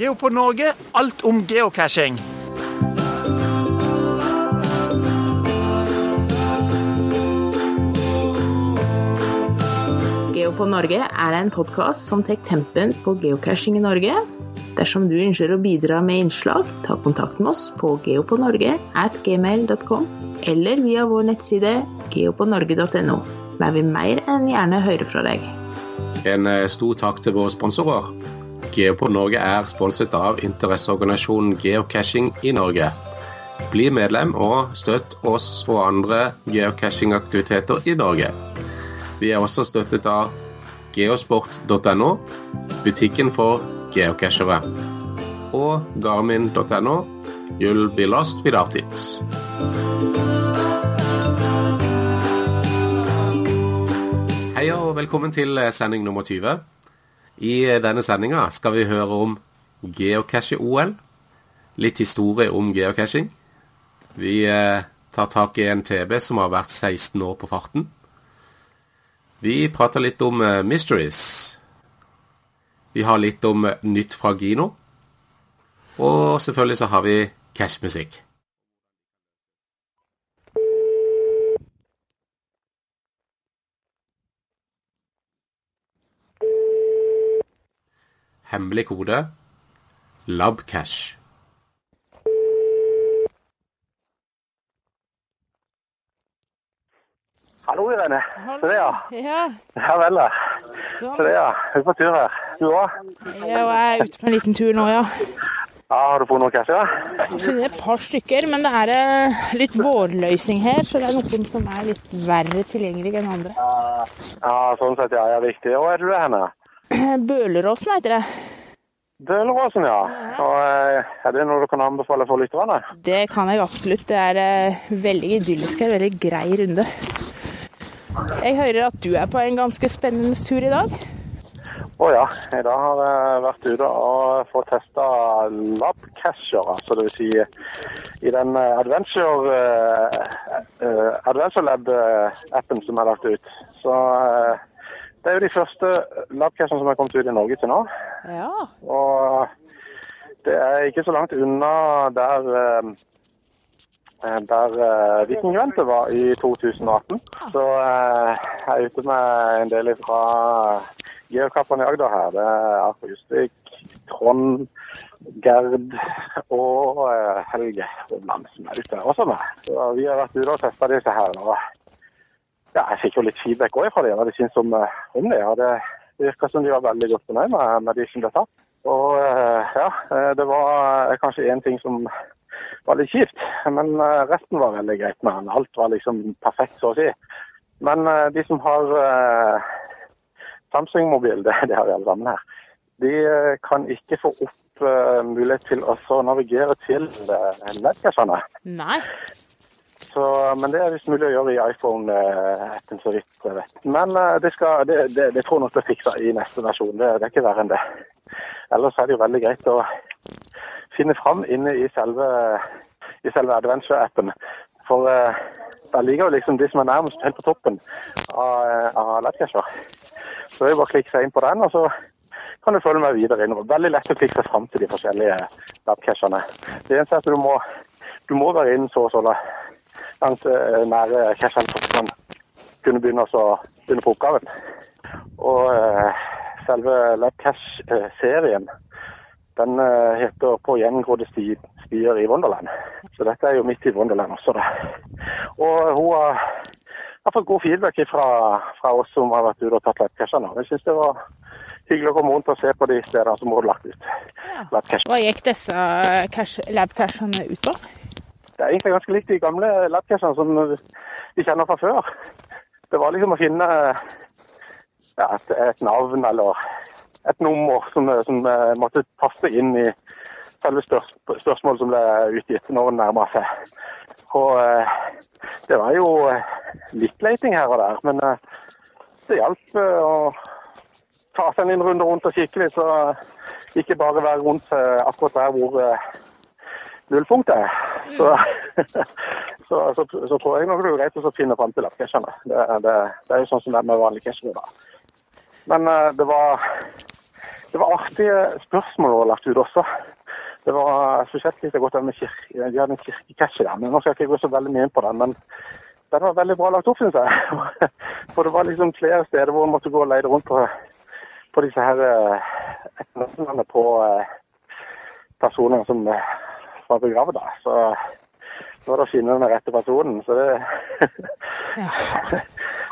Geopod Norge, alt om geocaching. Geopod Norge er en podkast som tar tempen på geocaching i Norge. Dersom du ønsker å bidra med innslag, ta kontakt med oss på geopodnorge at gmail.com eller via vår nettside geopodnorge.no. Vi vil mer enn gjerne høre fra deg. En eh, stor takk til våre sponsorer. Geopod Norge er sponset av interesseorganisasjonen Geocaching i Norge. Bli medlem og støtt oss og andre geocachingaktiviteter i Norge. Vi er også støttet av geosport.no, butikken for geocachere, og garmin.no, you'll be lost without it. Hei og velkommen til sending nummer 20. I eh, denne sendinga skal vi høre om geocache-OL. Litt historie om geocaching. Vi eh, tar tak i en TB som har vært 16 år på farten. Vi prater litt om eh, mysteries. Vi har litt om nytt fra Gino. Og selvfølgelig så har vi cashmusikk. Hemmelig kode Labcash. Hallo, Irene. Så det, ja. Ja, Ja vel, da. Så det, ja. Er på tur her? Du òg? Jeg er ute på en liten tur nå, ja. Ja, har du funnet noe cash, ja? Jeg funnet et par stykker, men det er eh, litt vårløsning her, så det er noen som er litt verre tilgjengelig enn andre. Ja, sånn sett, ja. ja, viktig. Hvor er du hen? henne? Bøleråsen heter det. Bøleråsen, ja. Og eh, Er det noe du kan anbefale for lytterne? Det kan jeg absolutt. Det er eh, veldig idyllisk her, veldig grei runde. Jeg hører at du er på en ganske spennende tur i dag. Å ja. I dag har jeg vært ute og fått testa labcasher, altså det vil si i den eh, Adventure, eh, eh, Adventure Lab-appen som er lagt ut. Så eh, det er jo de første labcashene som er kommet ut i Norge til nå. Ja. Og det er ikke så langt unna der eh, der uh, Vikingventet var i 2018. Så eh, jeg er ute med en del fra geokappene i Agder her. Det er Arthur Justvik, Trond, Gerd og uh, Helge Hovland som er ute også med. Så vi har vært ute og testa disse her. Og ja, jeg fikk jo litt feedback òg fra dem, hva de syntes om, eh, om det. Ja, det virka som de var veldig godt fornøyd med, med de som ble tatt. Og eh, ja, eh, det var kanskje én ting som var litt kjipt, men resten var veldig greit med han. Alt var liksom perfekt, så å si. Men de som har Samsung-mobil, det, det har vi alle sammen her, de kan ikke få opp mulighet til å navigere til nettcashene. Nei. Så, men det er visst mulig å gjøre i iPhone-appen, så vidt jeg vet. Men eh, det, skal, det, det, det jeg nok det fikser i neste versjon. Det, det er ikke verre enn det. Ellers er det jo veldig greit å finne fram inne i selve, i selve Adventure-appen. For eh, der ligger jo liksom de som er nærmest helt på toppen av, eh, av Letcasher. Så det er jo bare å klikke seg inn på den, og så kan du følge meg videre innover. Veldig lett å klikke seg fram til de forskjellige webcachene. Det eneste er at du må, du må være inn så og så langt eh, nære cashene kan kunne begynne, å begynne på oppgaven. Og eh, selve Labcash-serien den eh, heter 'På gjengrodde sti, stier i Wonderland'. Så dette er jo midt i Wonderland også, da. Og hun har, har fått god feedback fra, fra oss som har vært ute og tatt Labcashene. Jeg syns det var hyggelig å komme rundt og se på de stedene som hun har lagt ut. Ja. Hva gikk disse cash- lab-cashene ut på? Det er egentlig ganske likt de gamle labcashene som vi kjenner fra før. Det var liksom å finne ja, et, et navn eller et nummer som, som eh, måtte passe inn i selve spørs, spørsmålet som ble utgitt når det nærma seg. Og eh, det var jo eh, litt leiting her og der, men det hjalp å ta seg en runde rundt og kikke litt, så ikke bare være rundt akkurat der hvor nullpunktet er. Så, så, så, så tror jeg nok det er greit å finne fram til appcashene. Det, det, det er jo sånn som det er med vanlige cashere. Men eh, det var Det var artige spørsmål å lagt ut også. Det var spesielt litt godt med kirke, de hadde en kirkecatcher der. men Nå skal jeg ikke gå så veldig mye inn på den, men den var veldig bra lagt opp, syns jeg. For det var liksom flere steder hvor man måtte gå og leide rundt på, på disse her etternavnene på eh, personer som eh, programmet da. Så nå er det å finne den rette personen. Så det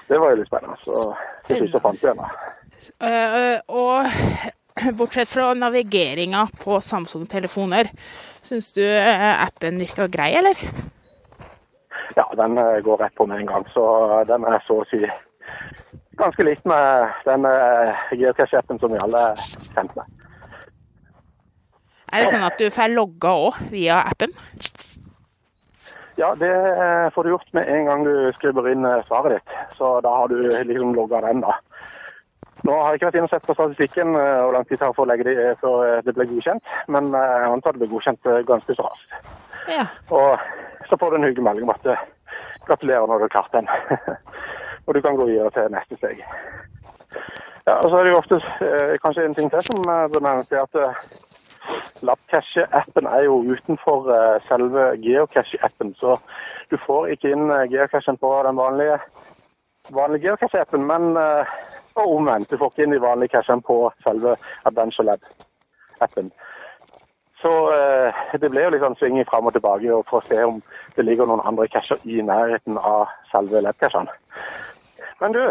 Det var jo litt spennende. Så til slutt så fant vi henne. Eh, og bortsett fra navigeringa på Samsung-telefoner, syns du eh, appen virka grei, eller? Ja, den eh, går rett på med en gang. Så den er så å si ganske likt med den eh, geocache-appen som vi alle kjente kjent med. Er det sånn at du får logga òg via appen? Ja, det eh, får du gjort med en gang du skriver inn eh, svaret ditt. Så da har du liksom logga den, da. Nå har jeg ikke vært inne og sett på statistikken eh, hvor lang tid det tar for å legge det eh, før eh, det ble godkjent, men eh, jeg antar det blir godkjent eh, ganske så raskt. Ja. Og så får du en hyggelig melding om at eh, gratulerer når du har klart den. og du kan gå videre til neste steg. Ja, og så er det jo ofte eh, kanskje en ting til som eh, bør nevnes, er at eh, Labcache-appen er jo utenfor eh, selve geocache-appen, så du får ikke inn eh, geocachen på den vanlige, vanlige geocache-appen, men eh, og omvendt. Du får ikke inn de vanlige cachene på selve Adventure Lab-appen. Så det ble jo litt sånn svinging fram og tilbake og for å se om det ligger noen andre cacher i nærheten av selve lab-cachene. Men du,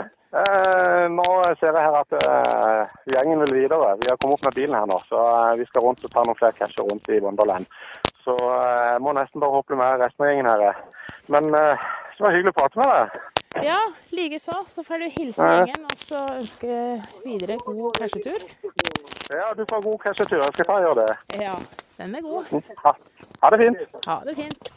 eh, nå ser jeg her at eh, gjengen vil videre. Vi har kommet opp med bilen her nå, så eh, vi skal rundt og ta noen flere cacher rundt i Wonderland. Så eh, jeg må nesten bare hoppe med resten av gjengen her. Men eh, det var hyggelig å prate med deg. Ja, likeså. Så får du hilse gjengen, og så ønske videre god cashetur. Ja, du får god cashetur. Jeg skal ta og gjøre det. Ja, den er god. Ha, ha det fint. Ha det fint.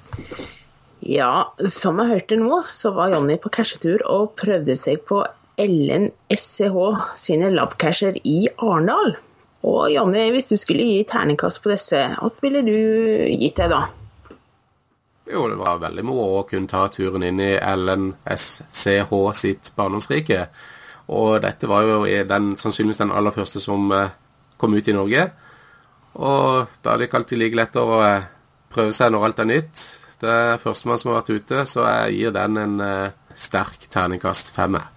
Ja, som jeg hørte nå, så var Jonny på cashetur og prøvde seg på Ellen SCH sine labcasher i Arendal. Og Janne, hvis du skulle gi terningkast på disse, hva ville du gitt deg da? Jo, det var veldig moro å kunne ta turen inn i LNSCH sitt barndomsrike. Og dette var jo den, sannsynligvis den aller første som eh, kom ut i Norge. Og da er det ikke alltid like lett å eh, prøve seg når alt er nytt. Det er førstemann som har vært ute, så jeg gir den en eh, sterk terningkast femmer.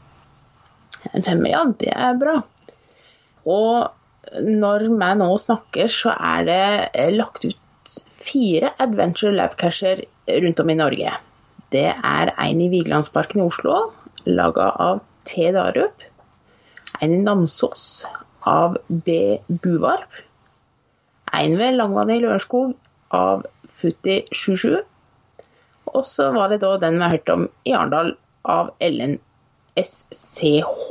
En femmer, ja, det er bra. Og når vi nå snakker, så er det eh, lagt ut fire Adventure Lab-cacher rundt om i Norge. Det er en i Vigelandsparken i Oslo, laga av T. Darup. En i Namsos av B. Buvarp. En ved Langvannet i Lørenskog av Futti77. Og så var det da den vi har hørt om i Arendal av Ellen SCH.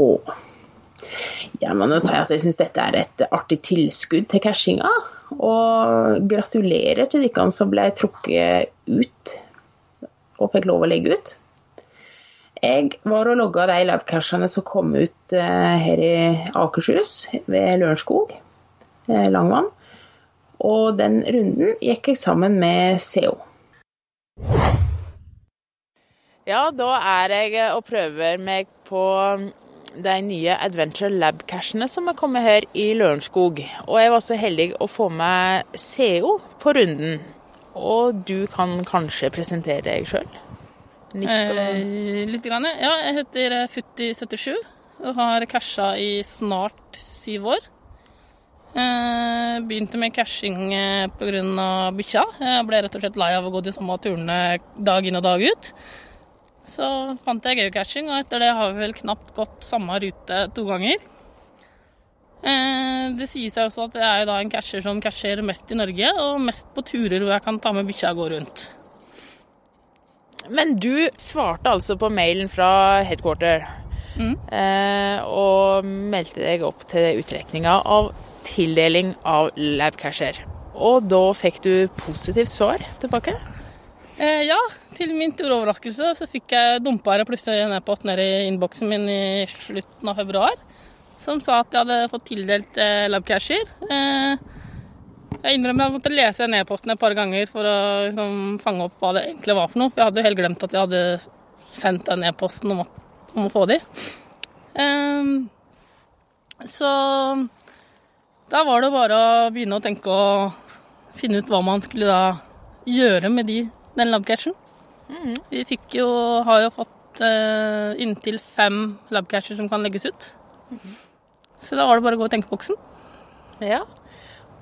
Jeg må jo si at jeg syns dette er et artig tilskudd til cashinga. Og gratulerer til dere som ble trukket ut og fikk lov å legge ut. Jeg var og logga de labcashene som kom ut eh, her i Akershus, ved Lørenskog, eh, Langvann. Og den runden gikk jeg sammen med CO. Ja, da er jeg og prøver meg på de nye Adventure Lab-cashene som er kommet her i Lørenskog. Og jeg var så heldig å få med CO på runden. Og du kan kanskje presentere deg sjøl? Eh, litt grann, ja. Jeg heter Futti77 og har casha i snart syv år. Eh, begynte med cashing eh, pga. bikkja. Jeg ble rett og slett lei av å gå de samme turene dag inn og dag ut. Så fant jeg geocaching, og etter det har vi vel knapt gått samme rute to ganger. Eh, det sier seg også at jeg er da en casher som casher mest i Norge, og mest på turer hvor jeg kan ta med bikkja og gå rundt. Men du svarte altså på mailen fra headquarter Mm. eh, og meldte deg opp til utrekninga av tildeling av labcasher. Og da fikk du positivt svar tilbake? Eh, ja, til min store overraskelse så fikk jeg dumpa det plutselig en e-post ned i innboksen min i slutten av februar, som sa at jeg hadde fått tildelt eh, labcasher. Eh, jeg innrømmer at jeg måtte lese den e-posten et par ganger for å liksom, fange opp hva det egentlig var for noe, for jeg hadde jo helt glemt at jeg hadde sendt den e-posten om, om å få de. Eh, så Da var det bare å begynne å tenke og finne ut hva man skulle da gjøre med de, den labcatchen. Vi fikk jo, har jo fått uh, inntil fem labcatcher som kan legges ut. Så da var det bare å gå i tenkeboksen. Ja.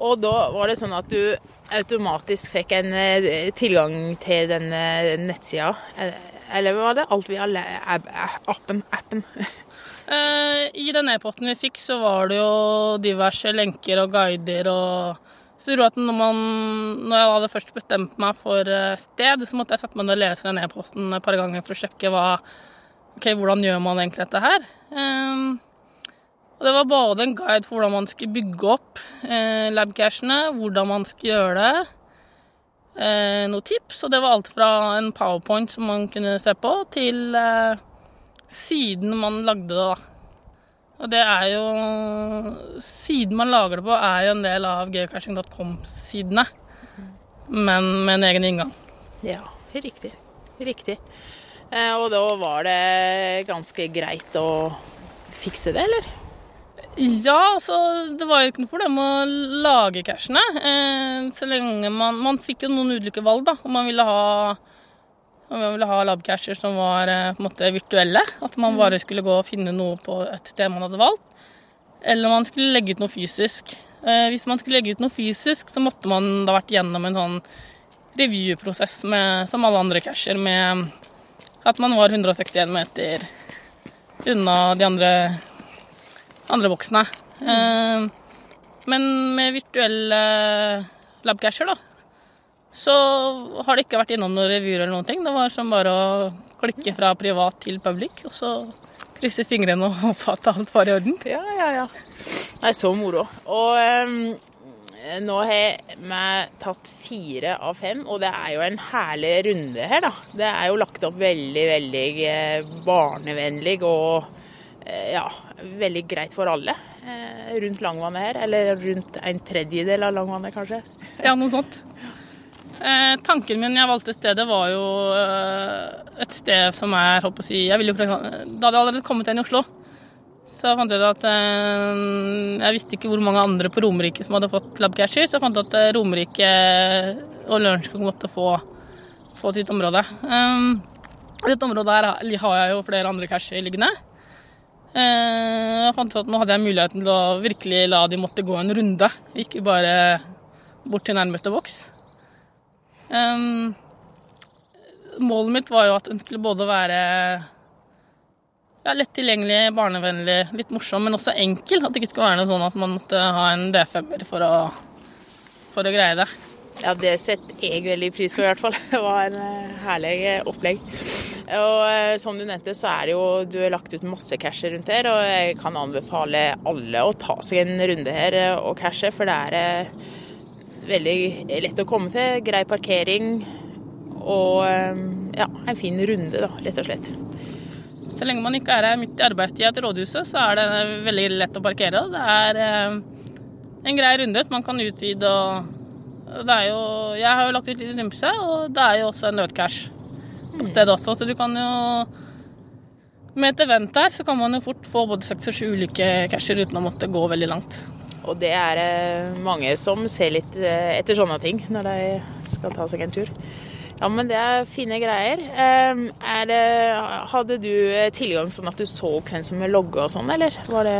Og da var det sånn at du automatisk fikk en eh, tilgang til denne nettsida. Eh, Eller var det alt via appen? appen? I den e-posten vi fikk, så var det jo diverse lenker og guider og Så jeg tror at når, man, når jeg hadde først bestemt meg for eh, sted, så måtte jeg sette meg ned og lese den e-posten et par ganger for å sjekke hva okay, hvordan gjør man egentlig dette her? Um, og det var både en guide for hvordan man skulle bygge opp eh, labcashene, hvordan man skulle gjøre det, eh, noen tips, og det var alt fra en powerpoint som man kunne se på, til eh, siden man lagde det, da. Og det er jo Siden man lager det på, er jo en del av geocaching.com-sidene. Men med en egen inngang. Ja, riktig. Riktig. Eh, og da var det ganske greit å fikse det, eller? Ja, altså det var jo ikke noe problem å lage cashene. Eh, så lenge man Man fikk jo noen ulike valg, da. Om man ville ha man ville ha labcasher som var eh, på en måte virtuelle. At man bare skulle gå og finne noe på et sted man hadde valgt. Eller man skulle legge ut noe fysisk. Eh, hvis man skulle legge ut noe fysisk, så måtte man da vært gjennom en sånn revyprosess som alle andre casher, med at man var 161 meter unna de andre, andre boksene. Mm. men med virtuelle labcasher, da, så har det ikke vært innom noen revyer eller noen ting. Det var som bare å klikke fra privat til public, og så krysse fingrene og håpe at alt var i orden. Ja, ja, ja. Nei, så moro. Og um, nå har vi tatt fire av fem, og det er jo en herlig runde her, da. Det er jo lagt opp veldig, veldig eh, barnevennlig og eh, ja, veldig greit for alle. eh, Rundt Langvannet her, eller rundt en tredjedel av Langvannet, kanskje. Ja, noe sånt. Eh, tanken min jeg valgte stedet, var jo eh, et sted som er holdt på å si, jeg ville jo, Da hadde jeg allerede kommet igjen i Oslo. Så fant jeg ut at eh, jeg visste ikke hvor mange andre på Romerike som hadde fått labcatcher, så jeg fant ut at Romerike og Lørenskog måtte få, få sitt område. Dette området her har jeg jo flere andre casher liggende. Jeg fant ut at nå hadde jeg muligheten til å virkelig la de måtte gå en runde, ikke bare bort til nærmeste boks. Um, målet mitt var jo at hun skulle både være ja, lett tilgjengelig, barnevennlig, litt morsom, men også enkel. At det ikke skulle være noe sånn at man måtte ha en D5-er for, for å greie det. Ja, det setter jeg veldig pris på, i hvert fall. Det var en eh, herlig opplegg. Og eh, som du nevnte, så er det jo Du har lagt ut masse casher rundt her, og jeg kan anbefale alle å ta seg en runde her eh, og cashe, for det er veldig lett å komme til. Grei parkering og eh, ja, en fin runde, da, rett og slett. Så lenge man ikke er her midt i arbeidstida til rådhuset, så er det veldig lett å parkere. Det er eh, en grei runde som man kan utvide og det er jo, Jeg har jo lagt ut litt rymse, og det er jo også en nødcash på stedet også, så du kan jo Med et event der så kan man jo fort få både seks og sju ulike casher uten å måtte gå veldig langt. Og det er eh, mange som ser litt eh, etter sånne ting når de skal ta seg en tur. Ja, men det er fine greier. Eh, Er det, hadde du eh, tilgang sånn at du så hvem som logga og sånn, eller var det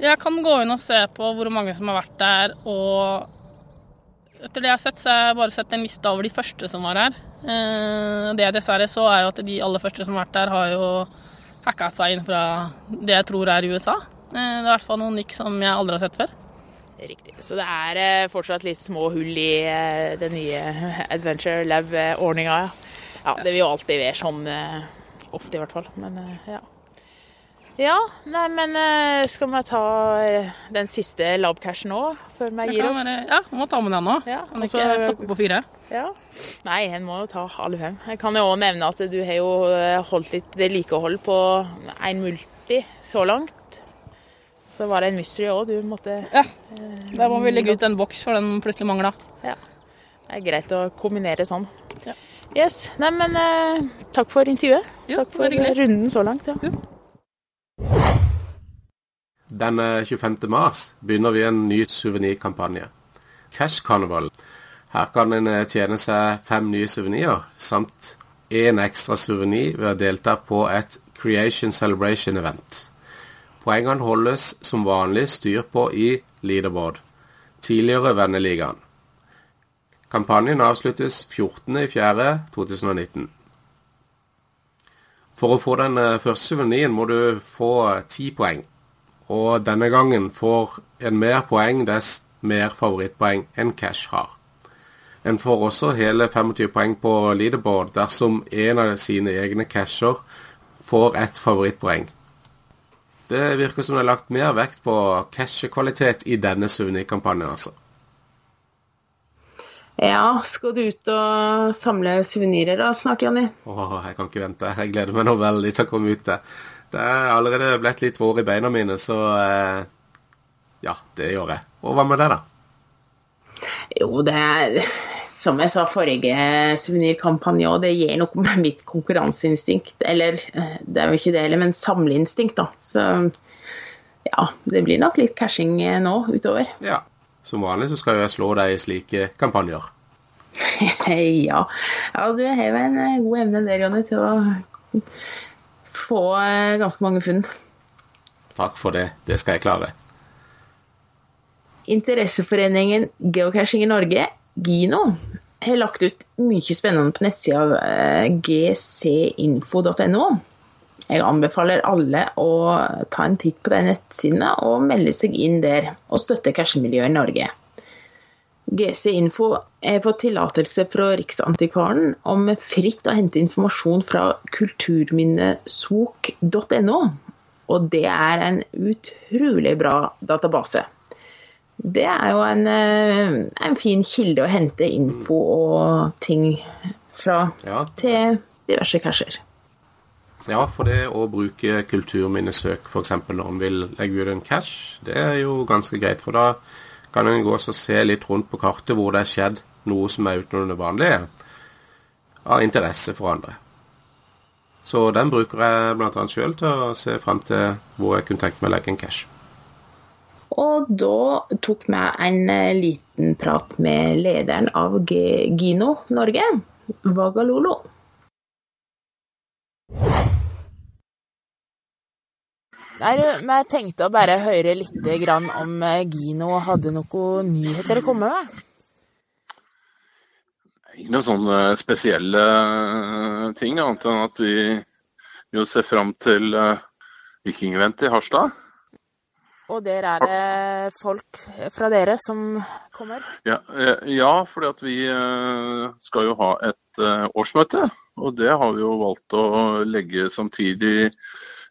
Jeg kan gå inn og se på hvor mange som har vært der, og etter det jeg har sett, så har jeg bare sett en liste over de første som var her. Eh, Det jeg dessverre så, er jo at de aller første som har vært der, har jo hacka seg inn fra det jeg tror er USA. Eh, Det er i hvert fall noen nikk som jeg aldri har sett før. riktig? Så det er eh, fortsatt litt små hull i eh, den nye Adventure Lab-ordninga, ja. Ja, det vil jo alltid være sånn, ofte i hvert fall. Men ja. Ja, nei, men skal vi ta den siste labcashen nå, før vi gir oss? ja, må ta med den nå. Ja, Kan og ikke så- stoppe på fire. Ja. Nei, en må jo ta alle fem. Jeg kan jo òg nevne at du har jo holdt litt vedlikehold på en multi så langt. Så var det en mystery òg du måtte Ja, Der må vi legge ut en boks for den plutselig mangla. Det er greit å kombinere sånn. Ja. Yes. Nei, men eh, takk for intervjuet. Jo, takk for runden så langt. Ja. Den 25. mars begynner vi en ny suvenirkampanje. Cash Carnival. Her kan en eh, tjene seg fem nye suvenirer, samt én ekstra suvenir ved å delta på et Creation Celebration Event. Poengene holdes som vanlig styr på i leaderboard, tidligere Venneligaen. Kampanjen avsluttes 14.4.2019. For å få den eh, første suveniren må du få ti poeng. Og denne gangen får en mer poeng dess mer favorittpoeng enn Cash har. En får også hele 25 poeng på leaderboard dersom en av sine egne casher får ett favorittpoeng. Det virker som det er lagt mer vekt på cashekvalitet i denne suvenirkampanjen, altså. Ja, skal du ut og samle suvenirer da snart, Jonny? Åh, jeg kan ikke vente. Jeg gleder meg nå veldig til å komme ut. Det Det er allerede blitt litt vår i beina mine, så eh, ja, det gjør jeg. Og hva med det, da? Jo, det er som jeg sa forrige suvenirkampanje òg, det gir noe med mitt konkurranseinstinkt. Eller eh, det er jo ikke det heller, men samleinstinkt, da. Så ja, det blir nok litt cashing eh, nå utover. Ja, som vanlig så skal jo jeg slå deg i slike kampanjer. ja. ja, du har en god evne der, Jonny, til å få eh, ganske mange funn. Takk for det. Det skal jeg klare. Interesseforeningen Geocaching i Norge, Gino, har lagt ut mye spennende på nettsida eh, gcinfo.no. Jeg anbefaler alle å ta en titt på de nettsidene og melde seg inn der, og støtte cashmiljøet i Norge. GC Info har fått tillatelse fra Riksantikvaren om fritt å hente informasjon fra kulturminnesok.no, og det er en utrolig bra database. Det er jo en, eh, en fin kilde å hente info og ting fra Ja. til diverse casher. Ja, for det å bruke kulturminnesøk f.eks. når en vil legge ut en cash, det er jo ganske greit. For da kan en gå og se litt rundt på kartet hvor det er skjedd noe som er utenom det vanlige, av interesse for andre. Så den bruker jeg bl.a. sjøl til å se fram til hvor jeg kunne tenkt meg å legge en cash. Og da tok vi en eh, liten prat med lederen av G Gino Norge, Vagalolo. Nei, men jeg tenkte å bare høre litt grann om eh, Gino hadde noen nyheter å komme med. Ikke noen sånne spesielle eh, ting, annet enn at vi jo ser fram til Vikingevent i Harstad. Og der er det folk fra dere som kommer. Ja, eh, ja fordi vi eh, skal jo ha et eh, årsmøte. Og det har vi jo valgt å legge samtidig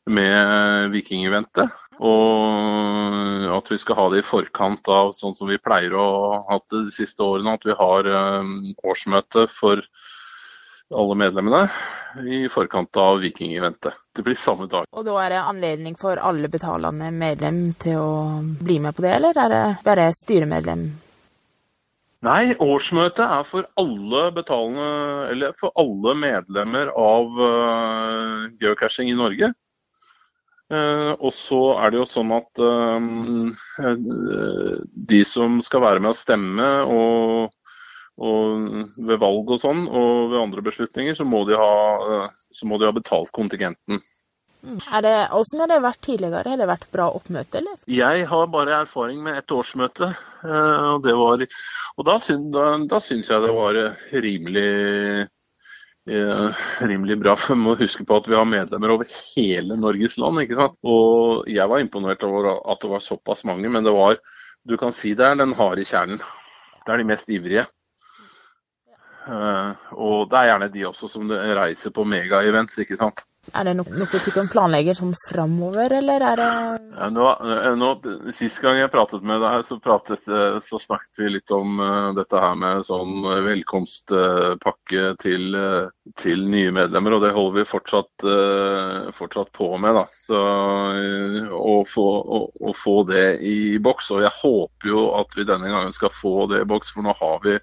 med Vikingeventet. Og at vi skal ha det i forkant av sånn som vi pleier å ha det de siste årene. At vi har årsmøte for alle medlemmene i forkant av Vikingeventet. Det blir samme dag. Og da er det anledning for alle betalende medlem til å bli med på det, eller er det bare styremedlem? Nei, årsmøtet er for alle betalende, eller for alle medlemmer av uh, geocaching i Norge. Uh, og så er det jo sånn at uh, de som skal være med å stemme og, og ved valg og sånn, og ved andre beslutninger, så må de ha, eh, så må de ha betalt kontingenten. Er det, hvordan har det vært tidligere? Har det vært bra oppmøte, eller? Jeg har bare erfaring med ett årsmøte, eh, og, det var, og da, syn, da, da syns jeg det var eh, rimelig rimelig bra. Vi må huske på at vi har medlemmer over hele Norges land. ikke sant? Og jeg var imponert over at det var såpass mange, men det var Du kan si det er den harde kjernen. Det er de mest ivrige. Eh, og det er gjerne de også som reiser på mega-events, ikke sant. Er det noe, noe du kan planlegge sånn framover, eller er det Ja, nå, eh, nå, Sist gang jeg pratet med deg, så, pratet, eh, så snakket vi litt om uh, dette her med sånn velkomstpakke uh, til, uh, til, nye medlemmer, og det holder vi fortsatt, fortsatt på med. da. Så, å, få, å, å få det i boks. Og jeg håper jo at vi denne gangen skal få det i boks, for nå har vi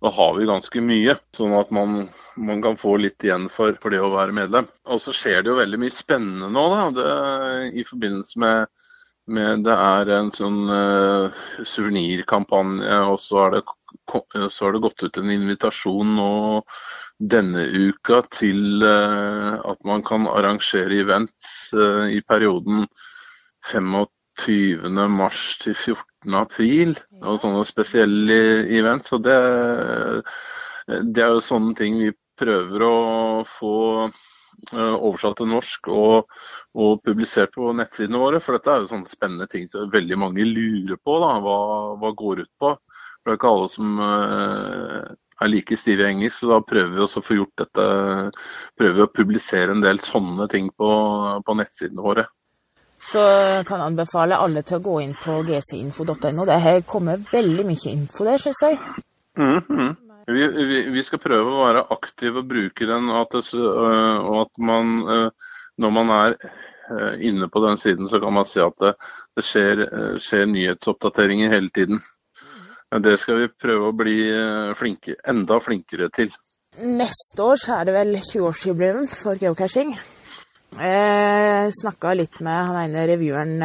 da har vi ganske mye, sånn at man, man kan få litt igjen for, for, det å være medlem. Og så skjer det jo veldig mye spennende nå, da. Det, I forbindelse med med Det er en sånn uh, suvenirkampanje, og så har, det, så er det gått ut en invitasjon nå denne uka til uh, at man kan arrangere events uh, i perioden 25. mars til 14. april. Og sånne spesielle events. Og det, det er jo sånne ting vi prøver å få Eh, oversatt til norsk og, og, publisert på nettsidene våre. For dette er jo sånne spennende ting som veldig mange lurer på. Da, hva, hva går ut på. For det er ikke alle som uh, er like stive i engelsk, så da prøver vi også å få gjort dette. Prøver vi å publisere en del sånne ting på, på nettsidene våre. Så kan jeg anbefale alle til å gå inn på gcinfo.no. Det her kommer veldig mye info der, syns jeg. Mm -hmm. Vi, vi, vi, skal prøve å være aktive og bruke den, og at, det, øh, og at man øh, når man er øh, inne på den siden, så kan man se at det, det skjer, skjer, nyhetsoppdateringer hele tiden. Det skal vi prøve å bli flinke, enda flinkere til. Neste år så er det vel 20-årsjubileum for geocaching. Jeg snakka litt med han ene revyeren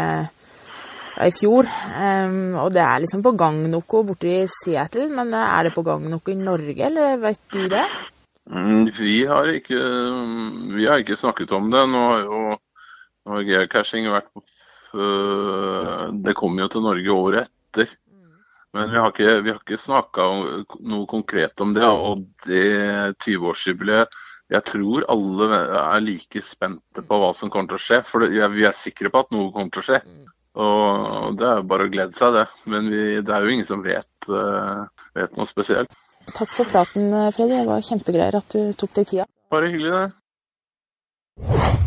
i fjor. Um, og det er liksom på gang noe borte i Seattle, men eh, er det på gang noe i Norge, eller vet du det? Mm, vi har ikke, vi har ikke snakket om det. Nå har jo geocaching vært uh, Det kommer jo til Norge året etter. Men vi har ikke, vi ikke snakka noe konkret om det. Og det 20-årsjubileet Jeg tror alle er like spente på hva som kommer til å skje. For vi er sikre på at noe kommer til å skje. Og det er jo bare å glede seg, det. Men vi, det er jo ingen som vet, uh, vet, noe spesielt. Takk for praten, Freddy. Det var kjempegreier at du tok deg tida. Bare hyggelig, det.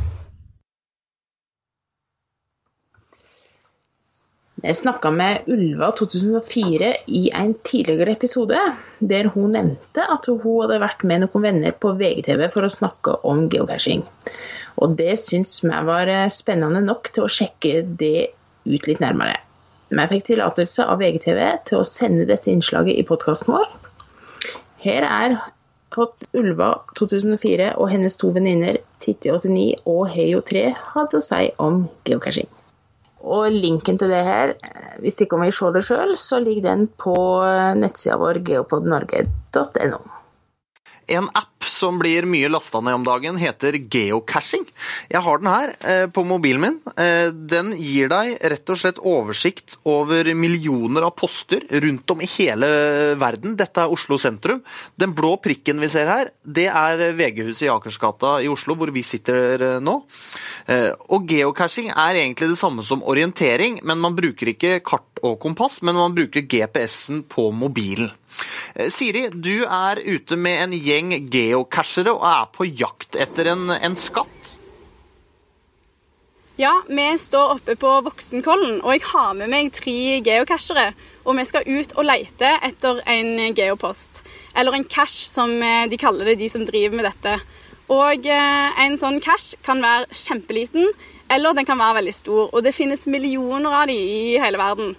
Jeg snakka med Ulva 2004 i en tidligere episode, der hun nevnte at hun hadde vært med noen venner på VGTV for å snakke om geocaching. Og det syns vi var spennende nok til å sjekke det ut litt nærmere. Vi fikk tillatelse av VGTV til å sende dette innslaget i podkasten vår. Her er Hot Ulva 2004 og hennes to venninner Titti89 og Heio3 hadde å si om geocaching. Og linken til det her, hvis ikke om vi ser det sjøl, så ligger den på nettsida vår geopodnorge.no. En app som blir mye lasta ned om dagen, heter geocaching. Jeg har den her eh, på mobilen min. Eh, den gir deg rett og slett oversikt over millioner av poster rundt om i hele verden. Dette er Oslo sentrum. Den blå prikken vi ser her, det er VG-huset i Akersgata i Oslo, hvor vi sitter eh, nå. Og geocaching er egentlig det samme som orientering, men man bruker ikke kart og kompass, men man bruker GPS-en på mobilen. Siri, du er ute med en gjeng geocachere og er på jakt etter en, en skatt. Ja, vi står oppe på Voksenkollen, og jeg har med meg tre geocachere. Og vi skal ut og lete etter en geopost. Eller en cash, som eh, de kaller det, de som driver med dette. Og eh, en sånn cash kan være kjempeliten, eller den kan være veldig stor. Og det finnes millioner av de i hele verden.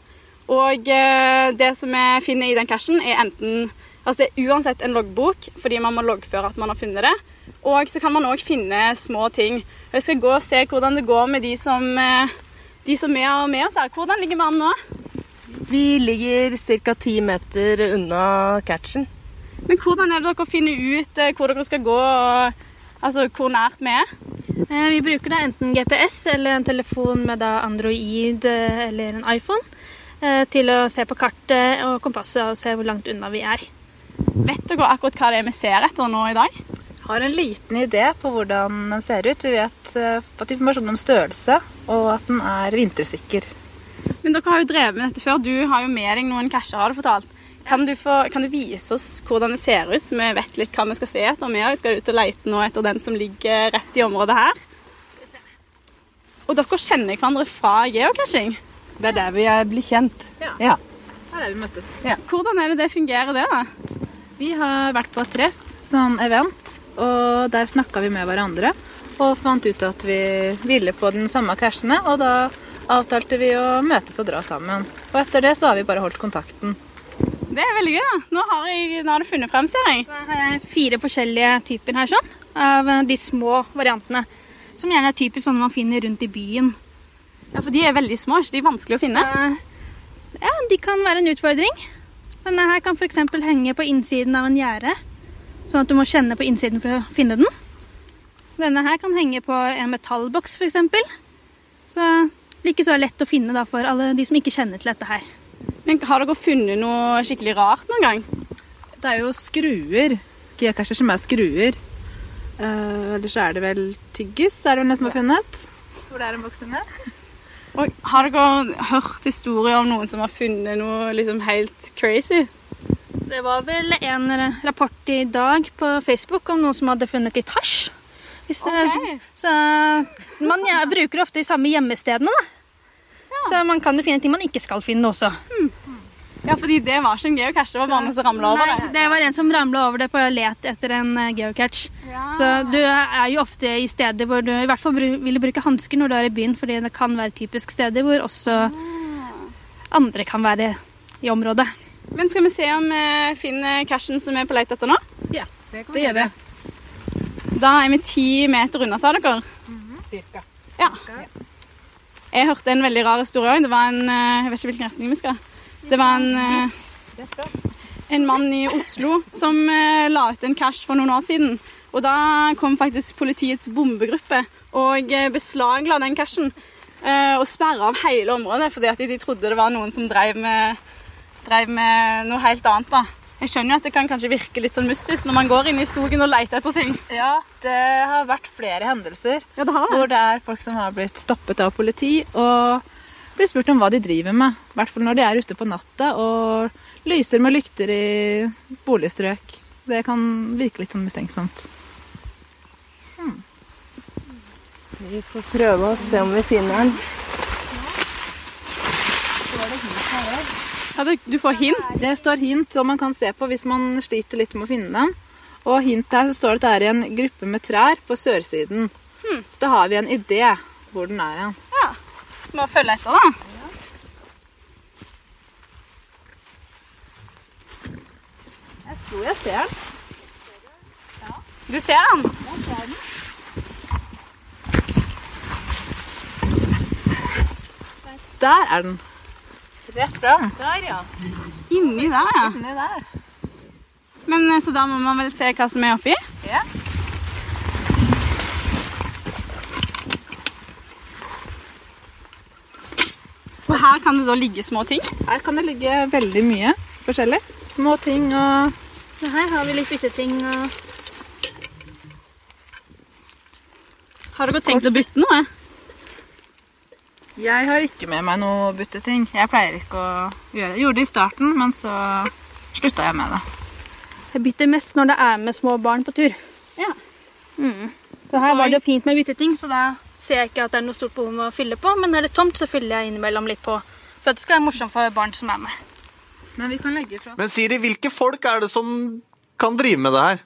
Og eh, det som vi finner i den cashen, er enten altså det er uansett en loggbok, fordi man må loggføre at man har funnet det. Og så kan man òg finne små ting. Jeg skal gå og se hvordan det går med de som, eh, de som er med oss her. Hvordan ligger vi an nå? Vi ligger ca. ti meter unna catchen. Men hvordan er det dere finner ut eh, hvor dere skal gå, og altså hvor nært vi er? Vi bruker da enten GPS eller en telefon med da Android eller en iPhone. Eh, til å se på kartet og kompasset og se hvor langt unna vi er. Vet dere akkurat hva det er vi ser etter nå i dag? Har en liten idé på hvordan den ser ut. Vi vet fått informasjon om størrelse og at den er vintersikker. Men dere har jo drevet med dette før. Du har jo med deg noen casher, har du fortalt. Kan du, få, kan du, vise oss hvordan det ser ut, så vi vet litt hva vi skal se etter? Vi skal ut og lete nå etter den som ligger rett i området her. Og dere kjenner hverandre fra geocaching? Det er der vi blir kjent. Ja. ja. Her er vi møttes. Ja. Hvordan er det det fungerer, det, da? Vi har vært på et treff, sånn event, og der snakka vi med hverandre. Og fant ut at vi ville på den samme cashene, og da avtalte vi å møtes og dra sammen. Og etter det så har vi bare holdt kontakten. Det er veldig gøy, da. Nå har, jeg, nå har du funnet frem, ser jeg. Da er fire forskjellige typer her, sånn. Av de små variantene. Som gjerne er typisk sånne man finner rundt i byen. Ja, For de er veldig små, så de er vanskelig å finne? Ja, de kan være en utfordring. Denne her kan f.eks. henge på innsiden av en gjerde, sånn at du må kjenne på innsiden for å finne den. Denne her kan henge på en metallboks f.eks. Så det er lett å finne da, for alle de som ikke kjenner til dette her. Men Har dere funnet noe skikkelig rart noen gang? Det er jo skruer. Geocacher som er skruer. Uh, Eller så er det vel tyggis, er det vel noen som har funnet. Hvor det er en boks inni. Og har dere hørt historier om noen som har funnet noe liksom helt crazy? Det var vel en rapport i dag på Facebook om noen som hadde funnet litt hasj. Er- Så man ja, bruker ofte de samme gjemmestedene, da. Så man kan jo finne ting man ikke skal finne også. Ja, fordi det var ikke en geocache, det var bare noen som ramla over Nei, det. det var en som ramla over det på let etter en geocache. geocache. Så du er jo ofte i steder hvor du i hvert fall vil ville bruke hansker når du er i byen, fordi det kan være typisk steder hvor også andre kan være i området. Men skal vi se om vi finner cashen som vi er på leit etter nå? Ja, det gjør vi. Da er vi ti meter unna, sa dere? Cirka. Ja. Jeg hørte en veldig rar historie òg. Det var en eh, Jeg vet ikke hvilken retning vi skal. Det var en eh, en mann i Oslo som eh, la ut en cash for noen år siden. Og da kom faktisk politiets bombegruppe og eh, beslagla den cashen. Og sperra av hele området fordi at de trodde det var noen som drev med, drev med noe helt annet. da. Jeg skjønner jo at det kan kanskje virke litt sånn mystisk når man går inn i skogen og leter etter ting. Ja, det har vært flere hendelser Ja, det har hvor det er folk som har blitt stoppet av politi og blir spurt om hva de driver med. I hvert fall når de er ute på natta og lyser med lykter i boligstrøk. Det kan virke litt sånn mistenksomt. Vi får prøve å se om vi finner den. Ja, du, du får hint? Det står hint som man kan se på hvis man sliter litt med å finne dem. Og hint her så står det at det er i en gruppe med trær på sørsiden. Så da har vi en idé hvor den er hen. Ja. å følge etter, da. Jeg tror jeg ser den. Du ser den? Der er den. Rett fram. Der, ja. Inni der, ja. Inni der. Men eh, Så da må man vel se hva som er oppi? Ja. Og her kan det da ligge små ting? Her kan det ligge veldig mye forskjellig. Små ting og her har vi litt bytteting og Har dere tenkt å bytte noe? Jeg har ikke med meg noe bytteting. Jeg pleier ikke å gjøre det. Jeg gjorde det i starten, men så slutta jeg med det. Jeg bytter mest når det er med små barn på tur. Ja. Mm. Så her var det jo fint med bytteting, så da ser jeg ikke at det er noe stort behov med å fylle på. Men er det tomt, så fyller jeg innimellom litt på. For at det skal være morsomt for barn som er med. Men vi kan legge fra Men Siri, hvilke folk er det som kan drive med det her?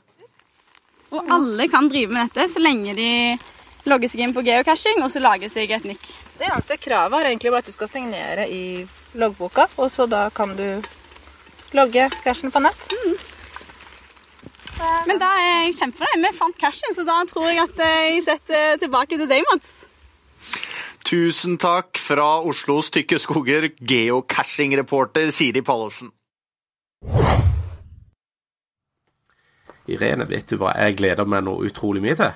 Og alle kan drive med dette så lenge de logger seg inn på geocaching og så lager seg et nikk. Det eneste kravet er egentlig bare at du skal signere i loggboka, og så da kan du logge cashen på nett. Men da er jeg kjempefornøyd. Vi fant cashen, så da tror jeg at eh, jeg setter tilbake til deg, Mats. Tusen takk fra Oslos tykke skoger, geocaching-reporter Siri Pallesen. Irene, vet du hva jeg gleder meg noe utrolig mye til?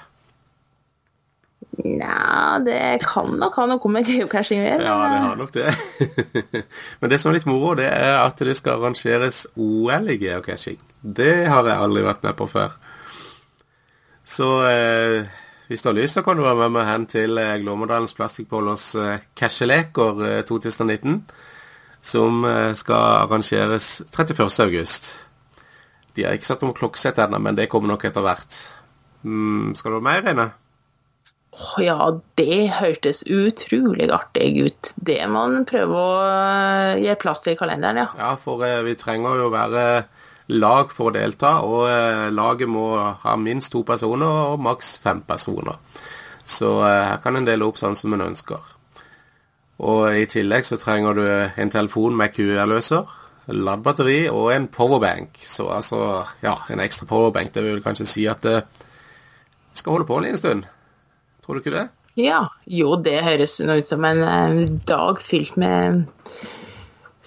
Nja, det kan nok ha noe med geocaching å gjøre. Ja, det har nok det. Men det som er litt moro, det er at det skal arrangeres OL i geocaching. Det har jeg aldri vært med på før. Så eh, hvis du har lyst, så kan du være med meg hen til eh, Glåmodalens Plastikkbollers eh, Casheleker eh, 2019, som eh, skal arrangeres 31. august. De har ikke satt om klokkesett ennå, men det kommer nok etter hvert. Mm, skal du ha mer, Reine? Å ja, det hørtes utrolig artig ut. Det må man prøve å gi plass til i kalenderen, ja. Ja, for eh, vi trenger jo være lag for å delta, og eh, laget må ha minst to personer og maks fem personer. Så eh, her kan en dele opp sånn som en ønsker. Og i tillegg så trenger du en telefon med QR-løser, laddbatteri og en powerbank. Så altså, ja, en ekstra powerbank. Det vil kanskje si at det skal holde på en liten stund. Tror du ikke det? Ja, jo, det høres ut som en eh, dag fylt med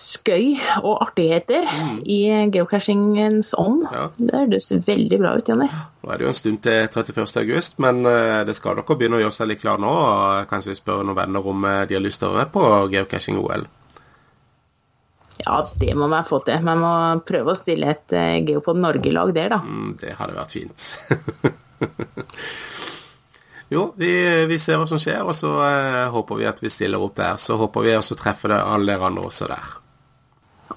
skøy og artigheter i geocachingens ånd. Det høres veldig bra ut, Jonny. Nå er det jo en stund til 31. august, men eh, det skal dere begynne å gjøre seg litt klar nå. og Kanskje spørre noen venner om eh, de har lyst til å være med på geocaching-OL. Ja, det må vi få til. Vi må prøve å stille et eh, Geopod Norge-lag der, da. Mm, det hadde vært fint. jo, vi, vi, ser hva som skjer, og så eh, håper vi at vi stiller opp der. Så håper vi også treffer alle dere andre også der.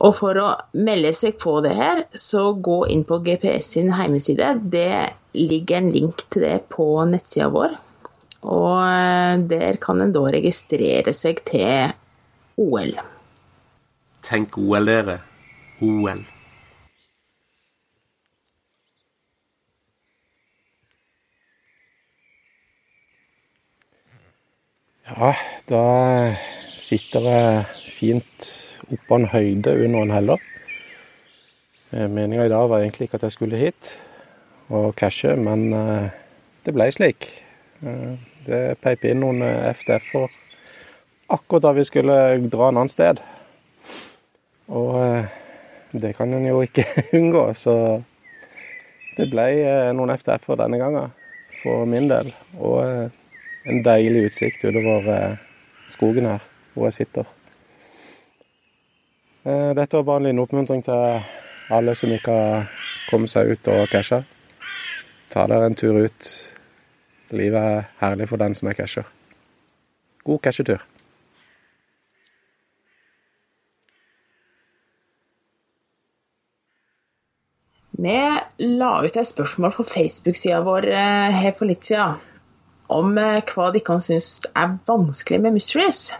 Og for å melde seg på det her, så gå inn på GPS sin hjemmeside. Det ligger en link til det på nettsida vår. Og eh, der kan en da registrere seg til OL. Tenk OL, dere. OL. Ja, da sitter jeg fint oppå en høyde under en heller. Eh, Meninga i dag var egentlig ikke at jeg skulle hit og cashe, men eh, det ble slik. Eh, det peip inn noen FDF-er akkurat da vi skulle dra en annen sted. Og det kan en jo ikke unngå, så det ble noen FDF-er denne gangen for min del. Og en deilig utsikt utover skogen her hvor jeg sitter. Dette var bare en liten oppmuntring til alle som ikke har kommet seg ut og casha. Ta dere en tur ut. Livet er herlig for den som er casher. God cashetur. Vi la ut et spørsmål på Facebook-sida vår her for litt siden om hva dere syns er vanskelig med mysteries.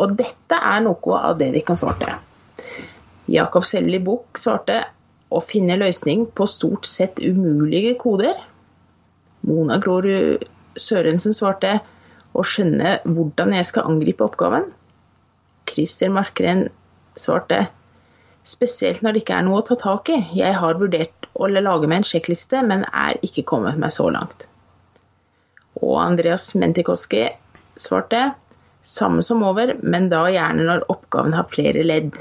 Og dette er noe av det de kan svarte. Jakob Selli Buch svarte å finne løsning på stort sett umulige koder. Mona Grorud Sørensen svarte å skjønne hvordan jeg skal angripe oppgaven. Christer Markren svarte spesielt når det ikke er noe å ta tak i. Jeg har vurdert å lage meg en sjekkliste, men er ikke kommet meg så langt. Og Andreas Mentikoski svarte samme som over, men da gjerne når oppgaven har flere ledd.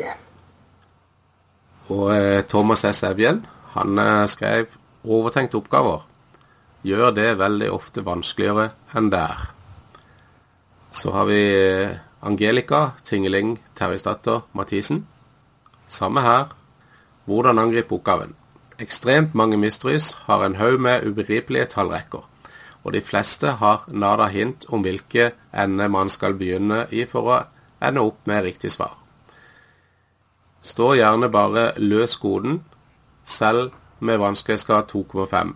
Og eh, Thomas S. Evjen han eh, skrev overtenkte oppgaver. Gjør det veldig ofte vanskeligere enn det er. Så har vi eh, Angelica Tingeling Terjesdatter Mathisen. Samme her. Hvordan angripe oppgaven. Ekstremt mange mysteries har en haug med ubegripelige tallrekker. Og de fleste har nada hint om hvilke ende man skal begynne i for å ende opp med riktig svar. Stå gjerne bare løs koden, selv med vanskelighetsgrad 2,5.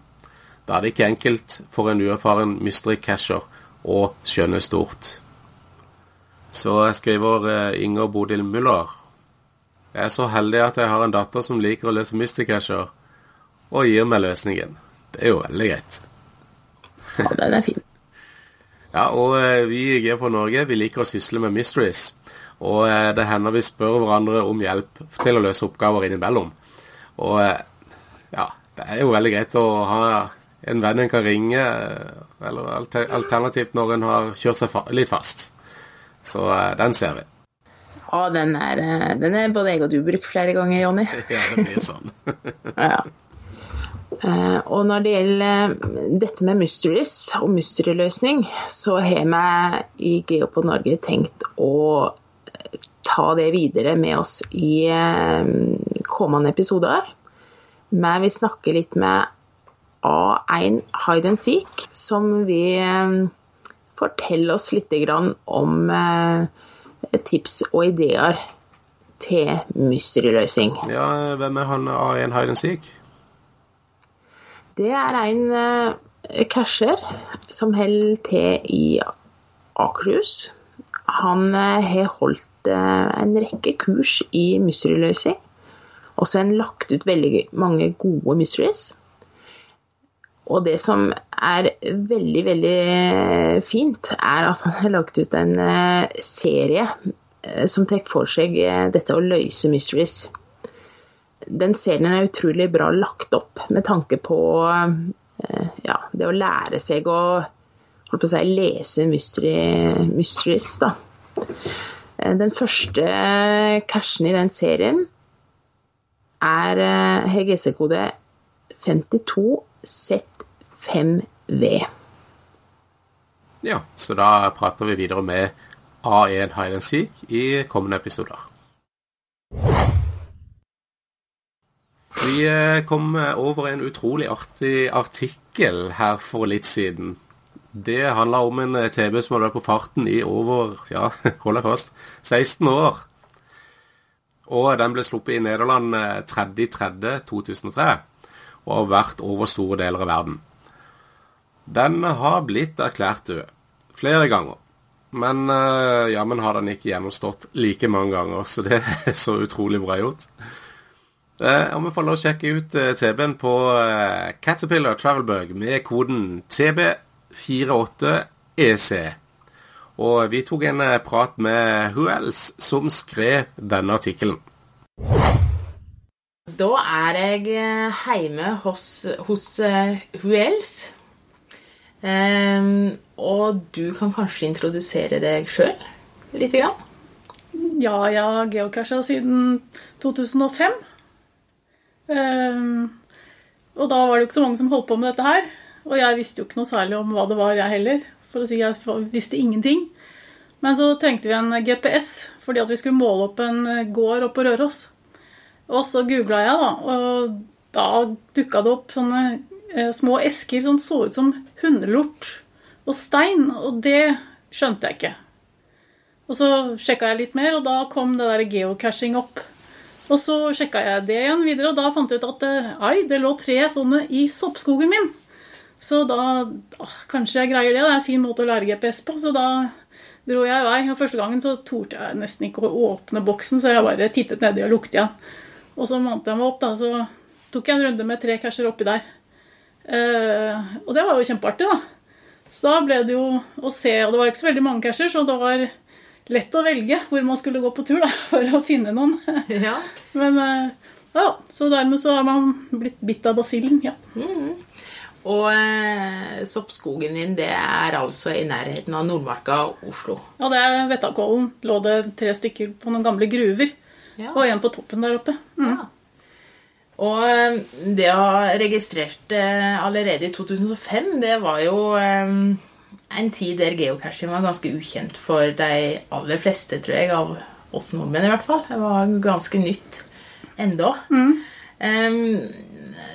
Da er det ikke enkelt for en uerfaren mystery casher å skjønne stort. Så skriver eh, Inger Bodil Muller Jeg er så heldig at jeg har en datter som liker å løse mystery casher, og gir meg løsningen. Det er jo veldig greit. Ja, den er fin. ja, og eh, vi i G på Norge vi liker å sysle med mysteries. Og eh, det hender vi spør hverandre om hjelp til å løse oppgaver innimellom. Og ja, det er jo veldig greit å ha en venn en kan ringe, eller alternativt når en har kjørt seg litt fast. Så den ser vi. Ja, den er, den er både jeg og du brukt flere ganger, Jonny. ja, det blir sånn. ja. Og når det gjelder dette med mysteries og mysteryløsning, så har vi i Geopod Norge tenkt å ta det videre med oss i kommende episoder. Men vi snakker litt med A1 Hide and Seek, som vil fortelle oss litt om tips og ideer til mysteryløsning. Ja, hvem er han A1 Hide and Seek? Det er en casher som holder til i Akershus. Han har holdt en rekke kurs i mysteryløsning. Og så har han lagt ut veldig mange gode mysteries. Og det som er veldig, veldig fint, er at han har lagt ut en serie som tar for seg dette å løse mysteries. Den serien er utrolig bra lagt opp med tanke på ja, det å lære seg å, å si, lese mystery, mysteries, da. Eh, Den første cashen i den serien er eh, HGC-kode 52Z5V. Ja, så da prater vi videre med A1 Hide and Seek i kommende episoder. Vi eh, kom over en utrolig artig artikkel her for litt siden. Det handla om en TV TB som hadde vært på farten i over, ja, hold deg fast, 16 år. Og den ble sluppet i Nederland eh, 3.3.2003 og har vært over store deler av verden. Den har blitt erklært død flere ganger. Men jammen har den ikke gjennomstått like mange ganger, så det er så utrolig bra gjort. Uh, anbefaler å sjekke ut uh, TB-en på uh, Caterpillar Travelbug med koden TB48EC. Og vi tok en prat med Who Else som skrev denne artikkelen. Da er jeg eh, hjemme hos, hos Huels. Um, og du kan kanskje introdusere deg sjøl litt? Grann? Ja, jeg har geocacha siden 2005. Ehm, og da var det jo ikke så mange som holdt på med dette her. Og jeg visste jo ikke noe særlig om hva det var, jeg heller. For å si jeg visste ingenting. Men så trengte vi en GPS fordi at vi skulle måle opp en gård oppe på Røros. Og så googla jeg, da, og da dukka det opp sånne eh, små esker som så ut som hundelort og stein, og det skjønte jeg ikke. Og så sjekka jeg litt mer, og da kom det der geocaching opp. Og så sjekka jeg det igjen videre, og da fant jeg ut at eh, ai, det lå tre sånne i soppskogen min. Så da å, Kanskje jeg greier det. Det er en fin måte å lære GPS på. Så da dro jeg i vei. Og første gangen så torde jeg nesten ikke å åpne boksen, så jeg bare tittet nedi og luktet igjen. Og så mante jeg meg opp, da, så tok jeg en runde med tre casher oppi der. Eh, og det var jo kjempeartig, da. Så da ble det jo å se, og det var ikke så veldig mange casher, så det var lett å velge hvor man skulle gå på tur da, for å finne noen. Ja. Men eh, ja, så dermed så har man blitt bitt av basillen, ja. Mm. Og eh, soppskogen din det er altså i nærheten av Nordmarka og Oslo. Ja, det er Vettakollen. Lå det tre stykker på noen gamle gruver. Ja. Og en på toppen der oppe. Mm. Og eh, det å ha registrert eh, allerede i 2005, det var jo eh, en tid der geocaching var ganske ukjent for de aller fleste, tror jeg, av oss nordmenn i hvert fall. Det var ganske nytt enda. Em,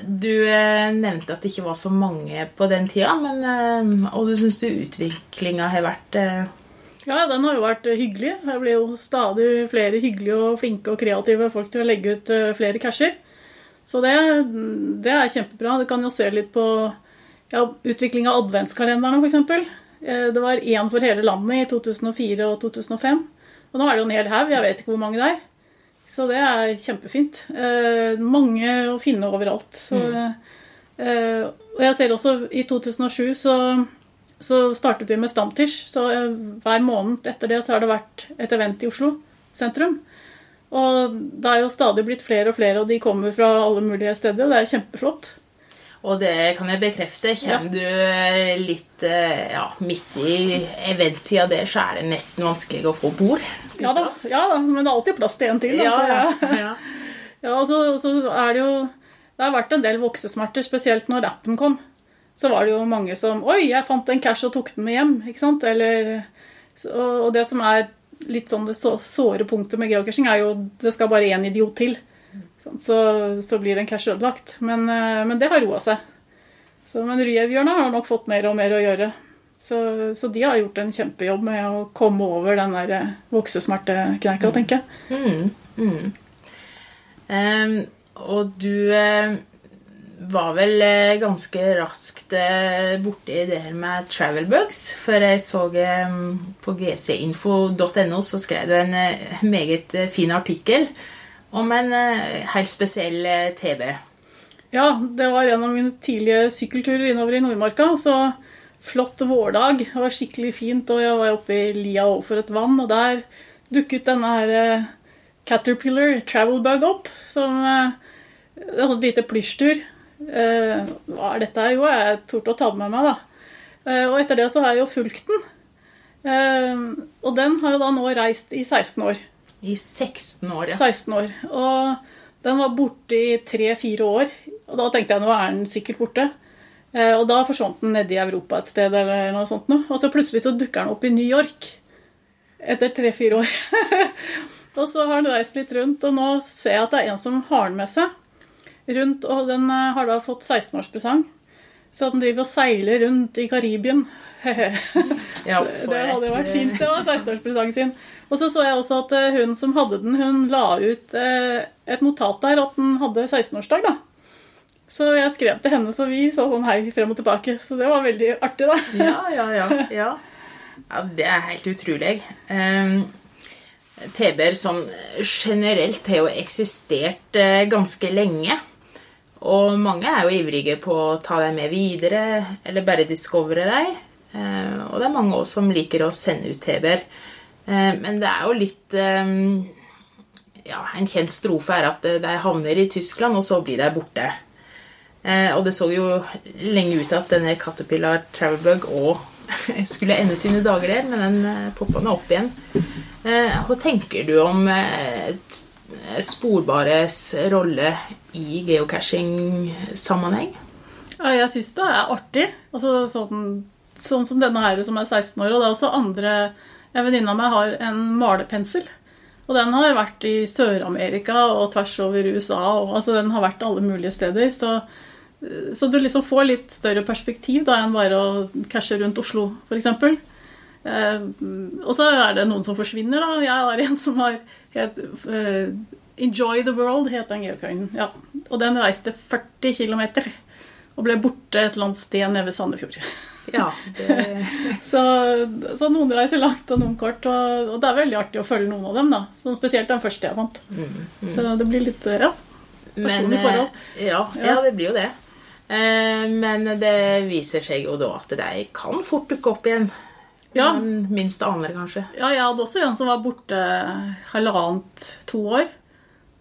du eh, nevnte at det ikke var så mange på den tida, men eh, og du syns utviklinga har vært eh, Ja, den har jo vært hyggelig. Det blir jo stadig flere hyggelige og flinke og kreative folk til å legge ut flere casher. Så det, det er kjempebra. Du kan jo se litt på ja, utvikling av adventskalenderne, f.eks. Det var én for hele landet i 2004 og 2005. Og nå er det jo en hel haug. Jeg vet ikke hvor mange det er. Så det er kjempefint. Eh, mange å finne overalt. Så, eh, og jeg ser også i 2007 så, så startet vi med Stamtish. Så eh, hver måned etter det så har det vært et event i Oslo sentrum. Og det er jo stadig blitt flere og flere, og de kommer fra alle mulige steder. og Det er kjempeflott. Og det kan jeg bekrefte. Kommer du eh, litt eh, ja, midt i eventtida der, så er det nesten vanskelig å få bord. Ja da, ja da, men det er alltid plass til en til. Ja, altså, ja, ja. Ja, og så, så er det jo Det har vært en del voksesmerter, spesielt når rappen kom. Så var det jo mange som Oi, jeg fant en cash og tok den med hjem. ikke sant? Eller, så, og det som er litt sånn det så, såre punktet med geocaching, er jo det skal bare én idiot til. Sånn, Så, så blir en cash ødelagt. Men, eh, men det har roa seg. Så, men Ryevjørna har nok fått mer og mer å gjøre. Så, så de har gjort en kjempejobb med å komme over den der eh, voksesmertekneika, tenker jeg. Mm, mm. Um, og du uh, var vel uh, ganske raskt uh, borti det her med travelbugs. For jeg så um, på gcinfo.no så skrev du en meget fin artikkel om en eh, helt spesiell TV. Ja, det var en av mine tidlige sykkelturer innover i Nordmarka. Så flott vårdag. Det var skikkelig fint, og jeg var oppe i lia overfor et vann, og der dukket denne her Caterpillar Caterpillar Travelbug opp, som eh, et sånt lite plysjdyr. Eh, hva er dette her? Jo, jeg torde å ta med meg, da. Eh, Og etter det så har jeg jo fulgt den. Eh, Og den har jo da nå reist i 16 år. I 16 år, ja. 16 år. Og den var borte i tre-fire år. Og da tenkte jeg nå er den sikkert borte. Eh, Og da forsvant den nede i Europa et sted, eller noe sånt noe. Og så plutselig så dukker den opp i New York. Etter tre-fire år. og så har den reist litt rundt, og nå ser jeg at det er en som har den med seg. Rundt, og den eh, har da fått 16-årspresang. Så den driver og seiler rundt i Karibien. Ja, det hadde jo vært fint. Det var 16-årspresangen sin. Og så så jeg også at eh, hun som hadde den, hun la ut eh, et notat der at den hadde 16-årsdag. da. Så jeg skrev til henne, så vi sa sånn hei frem og tilbake. Så det var veldig artig, da. Ja, ja, ja. ja. ja det er helt utrolig. Um, TB-er som generelt har jo eksistert eh, ganske lenge. Og mange er jo ivrige på å ta deg med videre, eller bare discovere dem. Eh, og det er mange også som liker å sende ut TB-er. Eh, men det er jo litt eh, Ja, en kjent strofe er at de havner i Tyskland, og så blir de borte. Og det så jo lenge ut til at denne Caterpillar Travelbug òg skulle ende sine dager der, men den poppa nå opp igjen. Hva tenker du om sporbares rolle i geocaching-sammenheng? Jeg syns det er artig. Altså, sånn, sånn som denne her som er 16 år. Og det er også andre En venninne av meg har en malepensel. Og den har vært i Sør-Amerika og tvers over USA. Og, altså, den har vært alle mulige steder. Så, så du liksom får litt større perspektiv da, enn bare å cashe rundt Oslo, f.eks. Eh, og så er det noen som forsvinner, da. Jeg har en som har het, uh, Enjoy the World, heter den geocoinen. Ja. Og den reiste 40 km og ble borte et eller annet sted nede ved Sandefjord. Ja, det... så, så noen reiser langt og noen kort, og, og det er veldig artig å følge noen av dem. da. Så spesielt den første jeg fant. Mm, mm. Så det blir litt ja, personlig eh, forhold. Ja, ja, det blir jo det. Eh, Men det viser seg jo da at de kan fort dukke opp igjen. Ja. Man minst aner, kanskje. Ja, jeg hadde også en som var borte halvannet, to år.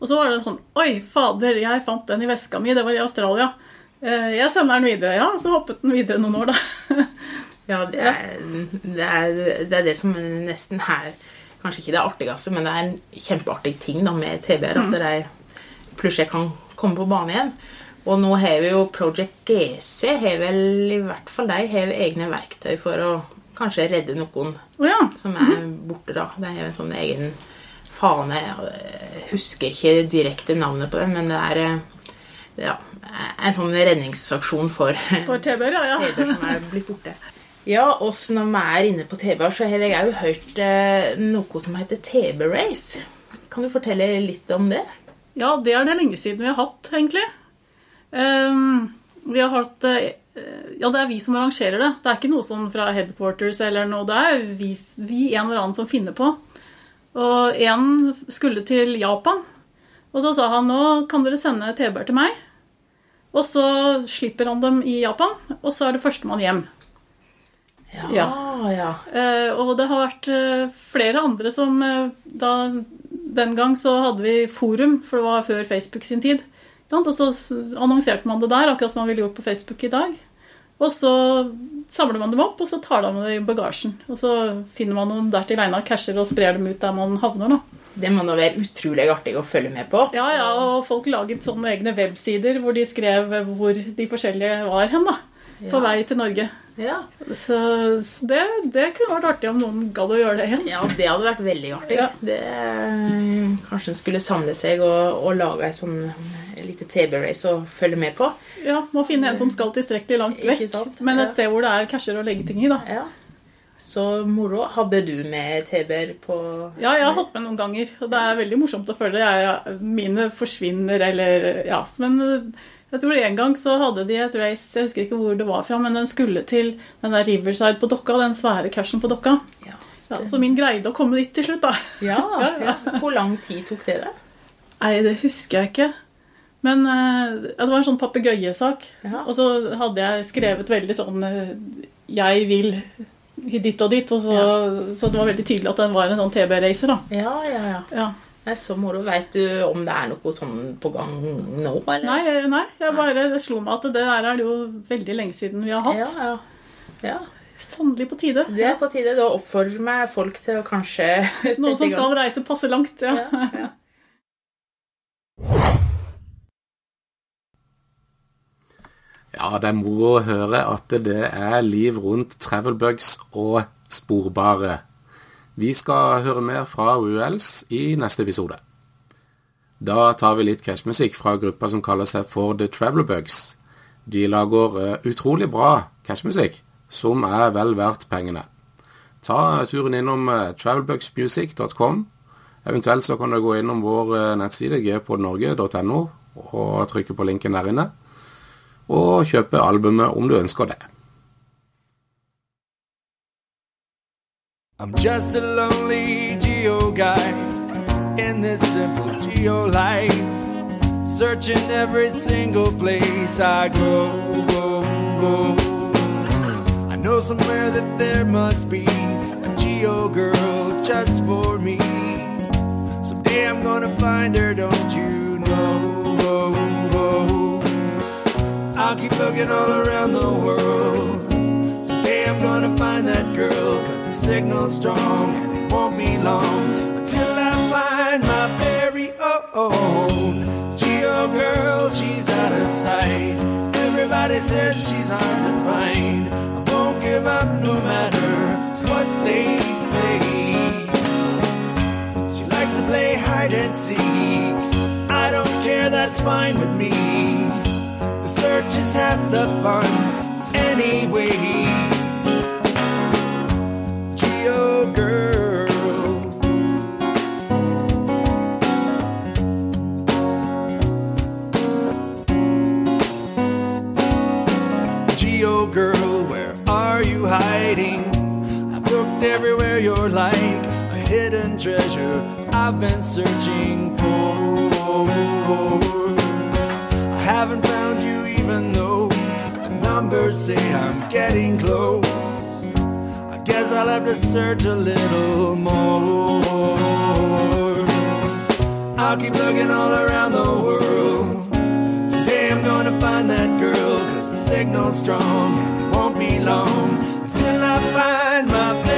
Og så var det sånn Oi, fader, jeg fant den i veska mi. Det var i Australia. Eh, Jeg sender den videre. Ja, så hoppet den videre noen år, da. Ja, det er, det er, det er det som nesten her Kanskje ikke det artigste, men det er en kjempeartig ting da med TV-er. At de plutselig kan komme på bane igjen. Og nå har vi jo Project GC har vel i hvert fall de har egne verktøy for å kanskje redde noen som er borte. da. Det er en sånn egen fane. Jeg husker ikke direkte navnet på den, men det er eh, ja, en sånn redningsaksjon for, For TB-er, ja, ja. Som er blitt borte. Ja, også når vi er inne på TB-er, så har jeg òg hørt eh, noe som heter TB-race. Kan du fortelle litt om det? Ja, det er det lenge siden vi har hatt, egentlig. Um, vi har hatt eh, Ja, det er vi som arrangerer det. Det er ikke noe sånn fra headquarters eller noe. Det er vi, vi en eller annen som finner på. Og en skulle til Japan. Og så sa han nå kan dere sende TB-er til meg. Og så slipper han dem i Japan, og så er det førstemann hjem. Ja, ja. Eh, og det har vært eh, flere andre som eh, da Den gang så hadde vi forum, for det var før Facebook sin tid. Og så annonserte man det der, akkurat som man ville gjort på Facebook i dag. Og så samler man dem opp, og så tar man det i bagasjen. Og så finner man noen der til egna casher og sprer dem ut der man havner. da. Det må da være utrolig artig å følge med på. Ja, ja, og folk laget sånne egne websider hvor de skrev hvor de forskjellige var hen, da. På Ja. vei til Norge. Ja. Så så det, det kunne vært artig om noen gadd å gjøre det igjen. Ja, det hadde vært veldig artig. Ja. Det, kanskje en skulle samle seg og, og lage et sånn lite TB-race å følge med på. Ja, Må finne en som skal tilstrekkelig langt Ikke vekk. sant? Men et sted hvor det er casher å legge ting i. da. Ja. Så moro. Hadde du med TB-er på Ja, jeg har hatt med noen ganger, og det er veldig morsomt å følge. Jeg, mine forsvinner, eller Ja. Men eh, jeg tror en gang så hadde de et race, jeg husker ikke hvor det var fra, men den skulle til den der Riverside på Dokka, den svære cashen på Dokka. Ja, så, så min greide å komme dit til slutt, da. Ja, ja. Hvor lang tid tok det? da? Nei, det husker jeg ikke. Men eh, det var en sånn papegøyesak. Og så hadde jeg skrevet veldig sånn eh, Jeg vil dit og dit. Og så, så det var veldig tydelig at den var en sånn TB-racer, da. Ja, ja, ja. Ja. Er så moro. Veit du om det er noe sånn på gang nå, eller? Nei, nei, jeg bare det slo meg at det der er det jo veldig lenge siden vi har hatt. Ja, ja. Ja. Sannelig på tide. Det er på tide. Da oppfordrer meg folk til å kanskje Noen som skal reise passe langt, ja. ja. Ja, det er moro å høre at det er liv rundt travelbugs og sporbare. Vi skal høre mer fra ULs i neste episode. Da tar vi litt cashmusikk fra gruppa som kaller seg for The Travelerbugs. De lager eh, utrolig bra cashmusikk, som er vel verdt pengene. Ta turen innom eh, travelbugsmusic.com. Eventuelt så kan du gå innom vår eh, nettside gpodnorge.no og trykke på linken der inne. Og kjøpe albumet om du ønsker det. I'm just a lonely geo guy in this simple geo life, searching every single place I go. go, go. I know somewhere that there must be a geo girl just for me. Someday I'm gonna find her, don't you know? I'll keep looking all around the world. Someday I'm gonna find that girl, signal's strong and it won't be long until I find my very own Geo girl. She's out of sight. Everybody says she's hard to find. I won't give up no matter what they say. She likes to play hide and seek. I don't care, that's fine with me. The search is half the fun anyway. Treasure I've been searching for. I haven't found you even though the numbers say I'm getting close. I guess I'll have to search a little more. I'll keep looking all around the world. Someday I'm gonna find that girl, cause the signal's strong and it won't be long until I find my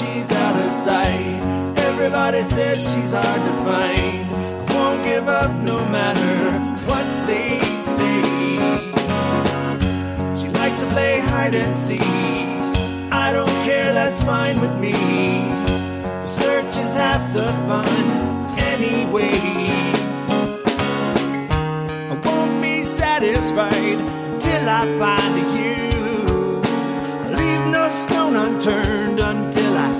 She's out of sight. Everybody says she's hard to find. Won't give up no matter what they say. She likes to play hide and seek. I don't care, that's fine with me. The search is half the fun anyway. I won't be satisfied until I find you stone unturned until I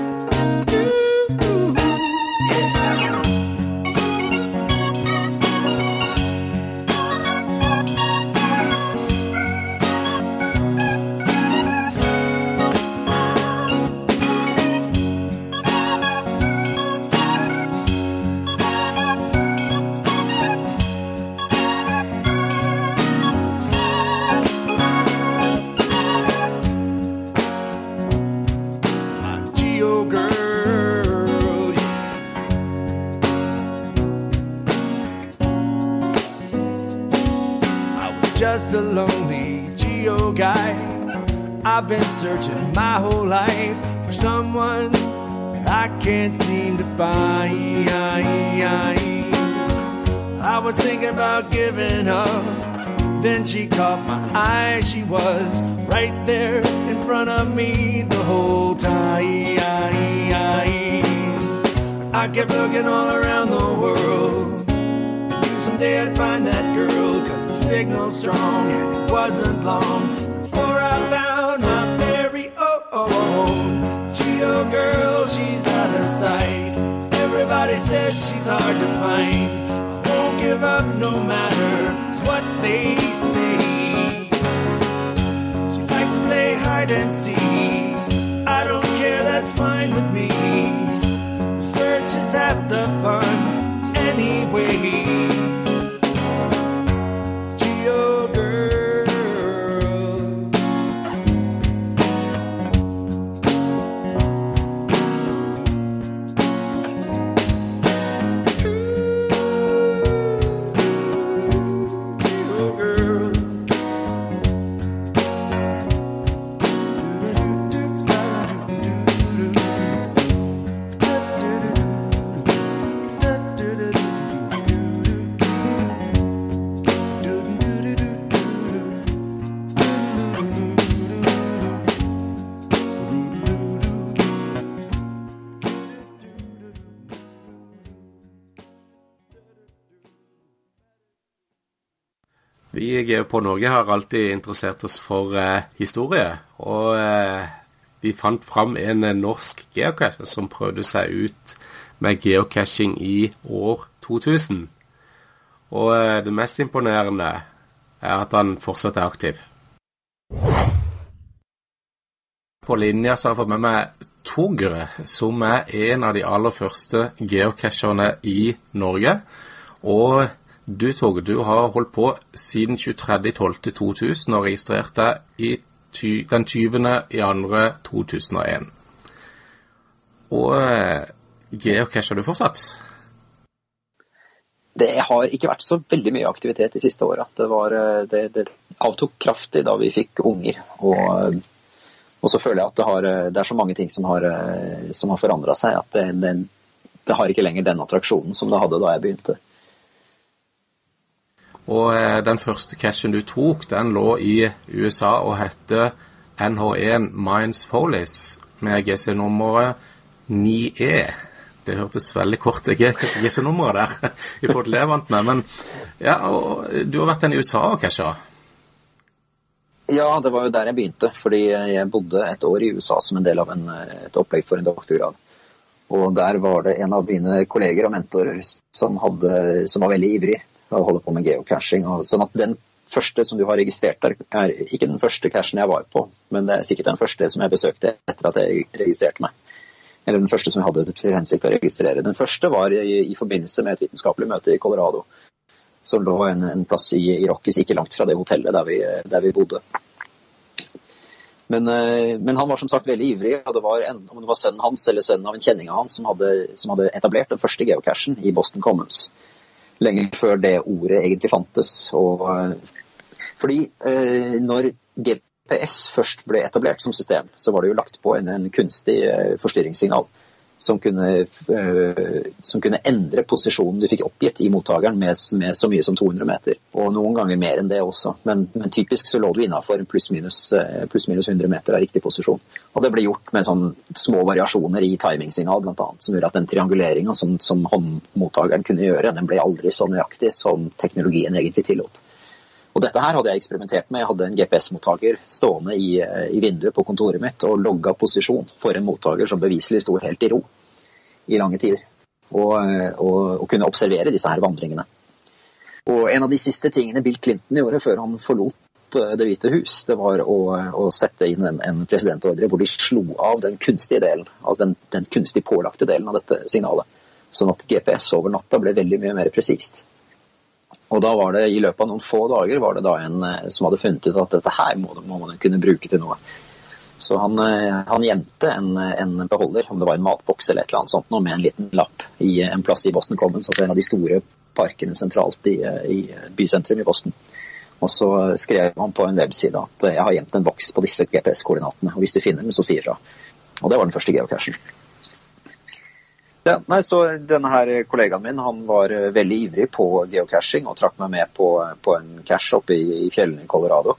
a lonely Geo guy. I've been searching my whole life for someone I can't seem to find. I was thinking about giving up. Then she caught my eye. She was right there in front of me the whole time. I kept looking all around the world. Knew someday I'd find that girl, cause the signal's strong and it wasn't long before I found my very own Geo girl. She's out of sight. Everybody says she's hard to find. I won't give up no matter what they say. She likes to play hide and seek. I don't care, that's fine with me. The search is half the fun anyway. I Norge har alltid interessert oss for eh, historie. Og eh, vi fant fram en eh, norsk geocacher som prøvde seg ut med geocaching i år 2000. Og eh, det mest imponerende er at han fortsatt er aktiv. På linja så har jeg fått med meg Togre, som er en av de aller første geocacherne i Norge. Og du, Torge, du har holdt på siden 23.12.2000 og registrert deg i ty den 20. i 2001. Og eh, geocacher du fortsatt? Det har ikke vært så veldig mye aktivitet de siste åra. Det, eh, det, det avtok kraftig da vi fikk unger. Og, og så føler jeg at det, har, det er så mange ting som har, som har forandra seg, at det, det har ikke lenger den attraksjonen som det hadde da jeg begynte. Og eh, den første cashen du tok, den lå i USA og hette NH1 Mines Folies med GC-nummeret 9E. Det hørtes veldig kort ut. GC-nummeret der i forhold til det jeg vant med. Men ja, du har vært den i USA og casha? Ja, det var jo der jeg begynte. Fordi jeg bodde et år i USA som en del av en, et opplegg for en doktorgrad. Og der var det en av mine kolleger og mentorer som, hadde, som var veldig ivrig og holder på med geocaching. Og, sånn at den første som du har registrert der, er ikke den første cashen jeg var på, men det er sikkert den første som jeg besøkte etter at jeg registrerte meg. Eller den første som jeg hadde til hensikt å registrere. Den første var i, i forbindelse med et vitenskapelig møte i Colorado. Som lå en, en plass i, i Rockies, ikke langt fra det hotellet der vi, der vi bodde. Men, men, han var som sagt veldig ivrig, og det var en, om det var sønnen hans eller sønnen av en kjenning av han som hadde, som hadde etablert den første geocachen i Boston Commons lenge før det ordet egentlig fantes. Og, fordi eh, når GPS først ble etablert som system, så var det jo lagt på en, en kunstig eh, forstyrringssignal som kunne, eh, som kunne, endre posisjonen du fikk oppgitt i mottakeren med, med, så mye som 200 meter. Og noen ganger mer enn det også. Men, men typisk så lå du innafor pluss-minus plus, minus 100 meter av riktig posisjon. Og det ble gjort med sånn små variasjoner i timingsignal bl.a. Som gjorde at den trianguleringa som, som håndmottakeren kunne gjøre, den ble aldri så nøyaktig som teknologien egentlig tillot. Og dette her hadde jeg eksperimentert med. Jeg hadde en GPS-mottaker stående i, i, vinduet på kontoret mitt og logga posisjon for en mottaker som beviselig sto helt i ro i lange tider. Og, og, og, kunne observere disse her vandringene. Og en av de siste tingene Bill Clinton gjorde før han forlot Det hvite hus, det var å, å sette inn en, en, presidentordre hvor de slo av den kunstige delen, altså den, den kunstig pålagte delen av dette signalet. Sånn at GPS over natta ble veldig mye mer presist. Og da var det i løpet av noen få dager var det da en som hadde funnet ut at dette her må, må man kunne bruke til noe. Så han, han gjemte en, en, beholder, om det var en matboks eller et eller annet sånt, med en liten lapp i en plass i Boston Commons, altså en av de store parkene sentralt i, i bysentrum i Boston. Og så skrev han på en webside at jeg har gjemt en boks på disse GPS-koordinatene, og hvis du finner den, så si ifra. Og det var den første geocachen. Ja, nei, så denne her Kollegaen min han var veldig ivrig på geocaching og trakk meg med på, på en cache oppe i, i, fjellene i Colorado.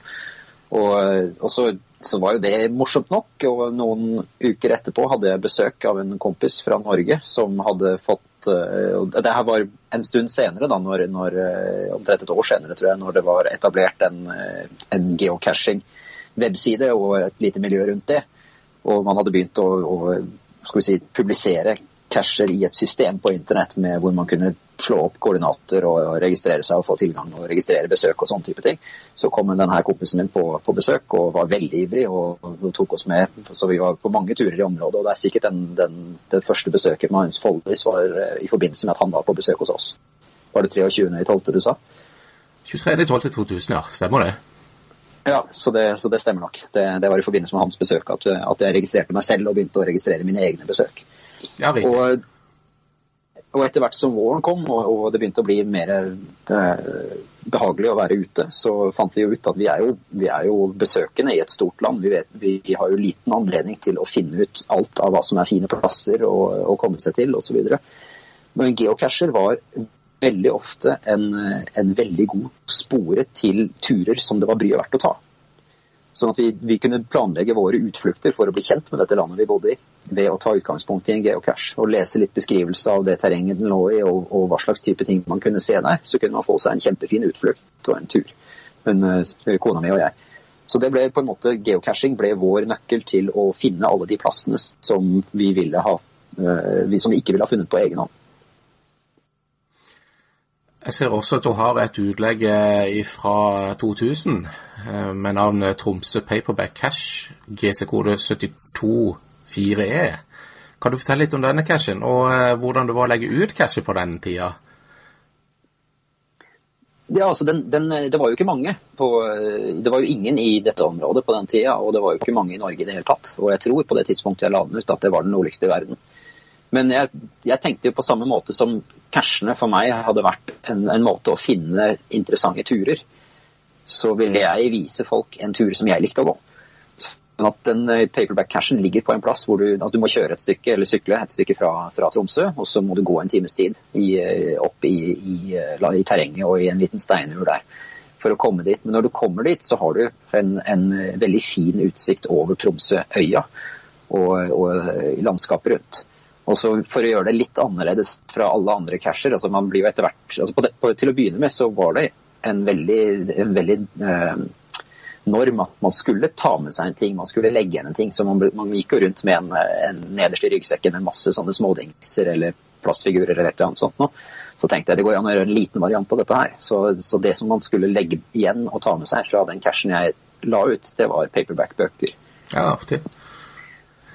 Og, og så, så, var jo det morsomt nok. Og noen uker etterpå hadde jeg besøk av en kompis fra Norge som hadde fått og Det her var en stund senere, da, når, når, omtrent et år senere, tror jeg, når det var etablert en, en geocaching-webside og et lite miljø rundt det. Og man hadde begynt å, å si, publisere cacher i et system på internett med hvor man kunne slå opp koordinater og, registrere seg og få tilgang og registrere besøk og sånne type ting. Så kom denne kompisen min på, på, besøk og var veldig ivrig og, og, tok oss med. Så vi var på mange turer i området. Og det er sikkert den, den, det første besøket med Hans Foldis var eh, i forbindelse med at han var på besøk hos oss. Var det 23.12. du sa? 23.12.2000, ja. Stemmer det? Ja, så det, så det stemmer nok. Det, det, var i forbindelse med hans besøk at, at jeg registrerte meg selv og begynte å registrere mine egne besøk. Ja, og, og, etter hvert som våren kom og, og det begynte å bli mer eh, behagelig å være ute, så fant vi jo ut at vi er jo, vi er jo besøkende i et stort land. Vi, vet, vi, har jo liten anledning til å finne ut alt av hva som er fine plasser å komme seg til osv. Men geocacher var veldig ofte en, en veldig god spore til turer som det var bryet verdt å ta. Sånn at vi, vi, kunne planlegge våre utflukter for å bli kjent med dette landet vi bodde i, ved å ta utgangspunkt i en geocache og lese litt beskrivelse av det terrenget den lå i, og, og, hva slags type ting man kunne se der. Så kunne man få seg en kjempefin utflukt og en tur. hun, eh, kona mi og jeg. Så det ble på en måte, geocaching ble vår nøkkel til å finne alle de plassene som vi ville ha, eh, vi som ikke ville ha funnet på egen hånd. Jeg ser også at du har et utlegg eh, fra 2000 eh, med navnet Tromsø Paperback Cash, GC-kode 724E. Kan du fortelle litt om denne cashen, og eh, hvordan det var å legge ut cashet på den tida? Ja, altså den, den, Det var jo ikke mange. På, det var jo ingen i dette området på den tida, og det var jo ikke mange i Norge i det hele tatt. Og jeg tror på det tidspunktet jeg la den ut at det var den nordligste i verden. Men jeg, jeg tenkte jo på samme måte som cashene for meg hadde vært en, en måte å finne interessante turer, så ville jeg vise folk en tur som jeg likte å gå. Sånn at den paperback-cashen ligger på en plass hvor du, altså du må kjøre et stykke eller sykle et stykke fra, fra Tromsø, og så må du gå en times tid i, opp i, i, i, terrenget og i en liten steinur der for å komme dit. Men når du kommer dit, så har du en, en veldig fin utsikt over Tromsøøya og, og landskapet rundt. Og så For å gjøre det litt annerledes fra alle andre casher altså man blir jo etter hvert, altså det, Til å begynne med så var det en veldig, en veldig eh, norm at man skulle ta med seg en ting, man skulle legge igjen en ting. Så man, man gikk jo rundt med en, en nederst i ryggsekken med masse sånne smådingser eller plastfigurer eller et eller annet sånt. Nå. Så tenkte jeg det går an å gjøre en liten variant av dette her. Så, så det som man skulle legge igjen og ta med seg fra den cashen jeg la ut, det var paperback-bøker. Ja, artig.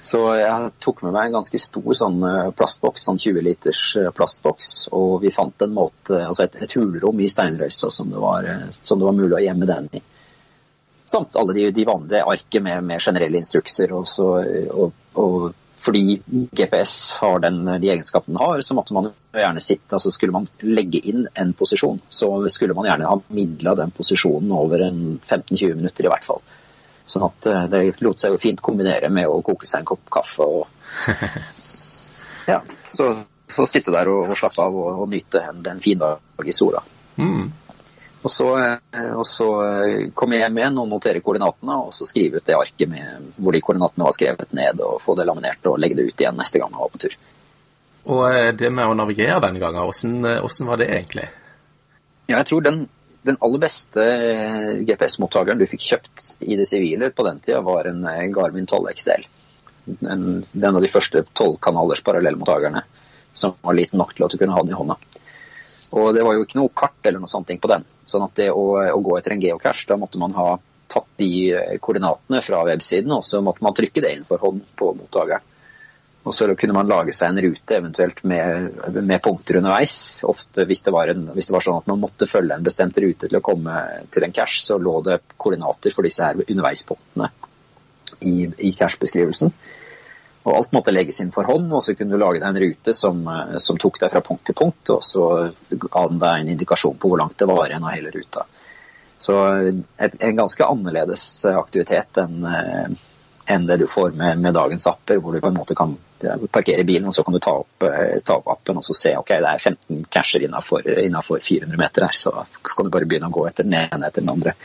Så jeg tok med meg en ganske stor sånn plastboks, sånn 20 liters plastboks, og vi fant en måte, altså et, et hulrom i steinrøysa som, var, som det var mulig å gjemme den i. Samt alle de, de vanlige arket med, med, generelle instrukser. Og, så, og, og, fordi GPS har den, de egenskapene den har, så måtte man gjerne sitte, altså skulle man legge inn en posisjon, så skulle man gjerne ha midla den posisjonen over 15-20 minutter i hvert fall. Sånn at det lot seg jo fint kombinere med å koke seg en kopp kaffe og Ja, så, så sitte der og, og slappe av og, og nyte en, en fin dag i sola. Mm. Og så, og så komme hjem igjen og notere koordinatene, og så skrive ut det arket med, hvor de koordinatene var skrevet ned, og få det laminert og legge det ut igjen neste gang jeg var på tur. Og det med å navigere denne gangen, hvordan, hvordan var det egentlig? Ja, jeg tror den, den aller beste GPS-mottakeren du fikk kjøpt i det sivile på den tida, var en Garmin 12 XL. En, en av de første 12-kanalers parallellmottakerne som var liten nok til at du kunne ha den i hånda. Og det var jo ikke noe kart eller noe sånt på den. Sånn at det å, å, gå etter en geocache, da måtte man ha tatt de koordinatene fra websiden, og så måtte man trykke det inn for hånd på mottakeren. Og så kunne man lage seg en rute eventuelt med, med punkter underveis. Ofte hvis det, en, hvis det, var sånn at man måtte følge en bestemt rute til å komme til en cache, så lå det koordinater for disse her underveispunktene i, i cache-beskrivelsen. Og alt måtte legges inn for hånd, og så kunne du lage deg en rute som, som tok deg fra punkt til punkt, og så ga den deg en indikasjon på hvor langt det var igjen av hele ruta. Så et, en ganske annerledes aktivitet enn enn det du får med, med, dagens apper, hvor du på en måte kan parkere bilen, og så kan du ta opp, ta opp appen og så se ok, det er 15 casher innafor 400 meter her, så kan du bare begynne å gå etter den ene etter den andre.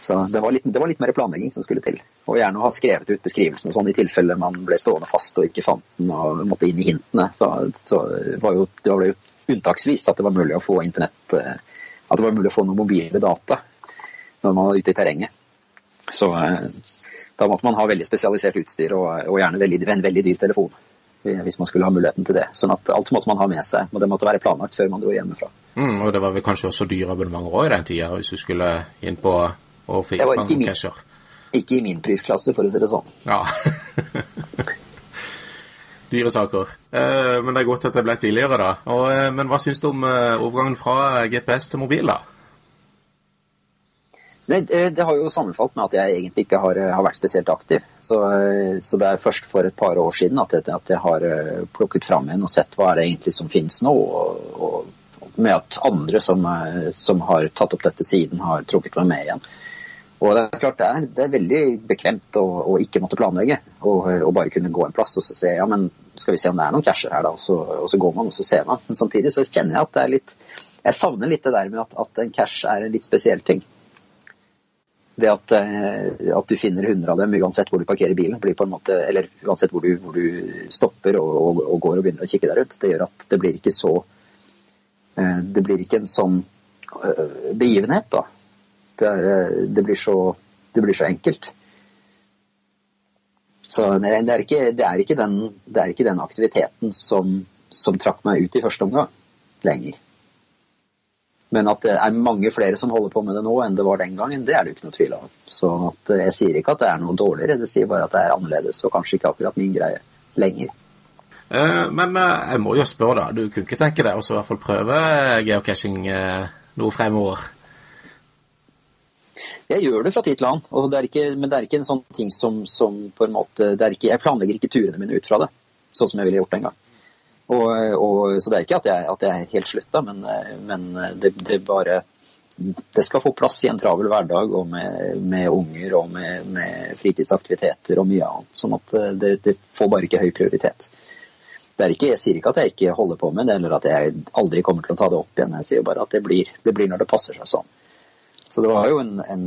Så det var, litt, det var, litt, mer planlegging som skulle til. Og gjerne å ha skrevet ut beskrivelsen sånn i tilfelle man ble stående fast og ikke fant den og måtte inn i hintene. Så, så var jo, det var jo unntaksvis at det var mulig å få internett At det var mulig å få noen mobile data når man var ute i terrenget. Så da måtte man ha veldig spesialisert utstyr og, og gjerne veldig, en veldig dyr telefon. Hvis man skulle ha muligheten til det. Sånn at alt måtte man ha med seg. Og det måtte være planlagt før man dro hjemmefra. Mm, og det var vel kanskje også dyre abonnementer òg i den tida, hvis du skulle inn på og fikk ikke, ikke i min prisklasse, for å si det sånn. Ja. Dyre saker. Eh, men det er godt at det ble billigere, da. Og, eh, men hva syns du om eh, overgangen fra GPS til mobil, da? Det, det, har jo sammenfalt med at jeg egentlig ikke har, har vært spesielt aktiv. Så, så, det er først for et par år siden at jeg, at jeg har plukket fram igjen og sett hva er det egentlig som finnes nå. Og, og med at andre som, som, har tatt opp dette siden, har trukket meg med igjen. Og det er klart det er, det er veldig bekvemt å, å, ikke måtte planlegge, og, og, bare kunne gå en plass og så se ja, men skal vi se om det er noen casher her, da, og så, og så, går man og så ser man. Men samtidig så kjenner jeg at det er litt Jeg savner litt det der med at, at en cash er en litt spesiell ting. Det at, at, du finner hundre av dem uansett hvor du parkerer bilen, måte, eller uansett hvor du, hvor du stopper og, og, går og begynner å kikke der ut, det gjør at det blir ikke så Det blir ikke en sånn begivenhet, da Det, er, eh, det, blir, så, det blir så enkelt. Så det, er ikke, det, er ikke den, er ikke den aktiviteten som, som trakk meg ut i første omgang lenger. Men at det er mange flere som holder på med det nå enn det var den gangen, det er det jo ikke noe tvil om. Så at jeg sier ikke at det er noe dårligere, det sier bare at det er annerledes og kanskje ikke akkurat min greie lenger. Eh, men eh, jeg må jo spørre, da. Du kunne ikke tenke deg å i hvert fall prøve geocaching eh, noe fremover? Jeg gjør det fra tid til annen, det ikke, men det er ikke en sånn ting som, som på en måte ikke, Jeg planlegger ikke turene mine ut fra det, sånn som jeg ville gjort en gang. Og, og, så det er ikke at jeg, at jeg helt slutta, men, men det, det, bare Det skal få plass i en travel hverdag og med, med unger og med, med, fritidsaktiviteter og mye annet. Sånn at det, det, får bare ikke høy prioritet. Det er ikke, jeg sier ikke at jeg ikke holder på med det, eller at jeg aldri kommer til å ta det opp igjen. Jeg sier bare at det blir, det blir når det passer seg sånn. Så det var jo en, en,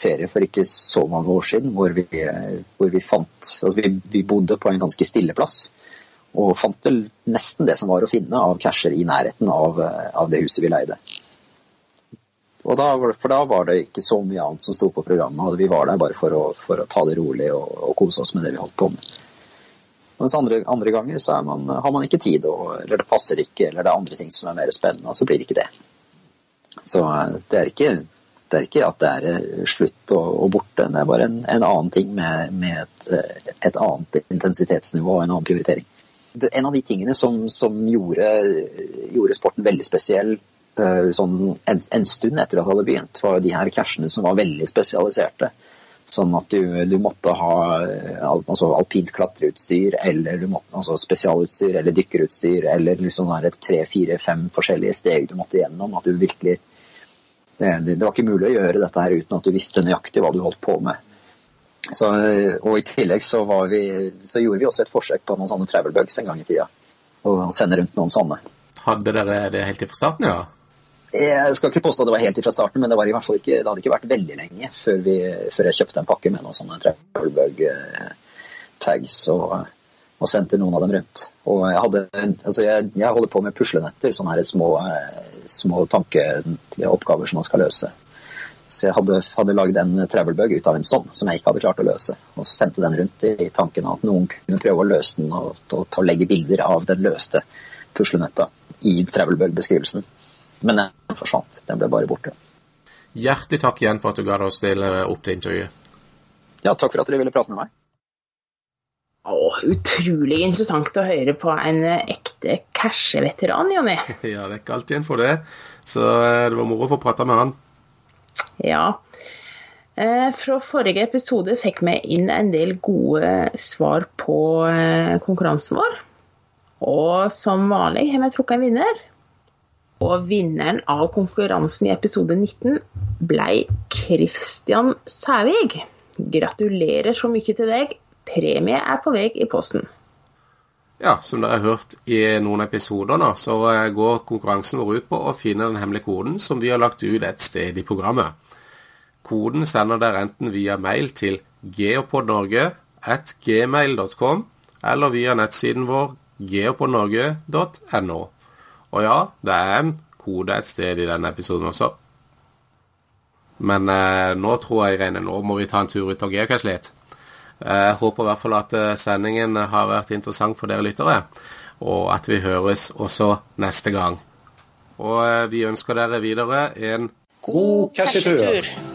ferie for ikke så mange år siden hvor vi, hvor vi fant altså vi, vi, bodde på en ganske stille plass og fant vel nesten det som var å finne av casher i nærheten av, av det huset vi leide. Da, for da var det ikke så mye annet som sto på programmet, og vi var der bare for å, for å ta det rolig og, og, kose oss med det vi holdt på med. Mens andre, andre ganger så man, har man ikke tid, og, eller det passer ikke, eller det er andre ting som er mer spennende, og så blir det ikke det. Så det er ikke, det er ikke at det er eh, slutt og, og borte, det er bare en, en annen ting med, med et, et, annet intensitetsnivå og en annen prioritering en av de tingene som, som gjorde, gjorde, sporten veldig spesiell uh, sånn en, en, stund etter at det hadde begynt, var de her cashene som var veldig spesialiserte. Sånn at du, du måtte ha altså alpint klatreutstyr, eller du måtte, altså spesialutstyr, eller dykkerutstyr, eller liksom tre, fire, fem forskjellige steg du måtte gjennom. At du virkelig det, det, var ikke mulig å gjøre dette her uten at du visste nøyaktig hva du holdt på med. Så, og I tillegg så, vi, så, gjorde vi også et forsøk på noen sånne travel bugs en gang i tida. Å sende rundt noen sånne. Hadde dere det helt fra starten, ja? Jeg skal ikke påstå det var helt fra starten, men det, var i hvert fall ikke, det hadde ikke vært veldig lenge før, vi, før jeg kjøpte en pakke med noen sånne travel bug-tags og, og, sendte noen av dem rundt. Og jeg, hadde, altså jeg, jeg holder på med puslenetter, sånne her små, små tankeoppgaver som man skal løse. Så jeg hadde, hadde lagd en travelbug ut av en sånn, som jeg ikke hadde klart å løse. Og sendte den rundt i tanken at noen kunne prøve å løse den og, og, og legge bilder av den løste puslenøtta i travelbug-beskrivelsen. Men den forsvant. Den ble bare borte. Hjertelig takk igjen for at du ga deg å stille opp til intervjuet. Ja, takk for at dere ville prate med meg. Åh, utrolig interessant å høre på en ekte casheveteran, Jonny. Ja, det er ikke alltid en får det. Så eh, det var moro å få prate med han. Ja. Eh, fra forrige episode fikk vi inn en del gode svar på eh, konkurransen vår. Og som vanlig har vi trukket en vinner. Og vinneren av konkurransen i episode 19 ble Christian Sævig. Gratulerer så mye til deg. Premie er på vei i posten. Ja, som dere har hørt i noen episoder nå, så eh, går konkurransen vår ut på å finne den hemmelige koden som vi har lagt ut et sted i programmet. Koden sender dere enten via mail til geopodnorge.gmail.com eller via nettsiden vår geopodnorge.no. Og ja, det er en kode et sted i denne episoden også. Men eh, nå tror jeg, Reine, nå må vi ta en tur ut og geocache litt. Jeg håper i hvert fall at eh, sendingen har vært interessant for dere lyttere, og at vi høres også neste gang. Og eh, vi ønsker dere videre en God cashetur!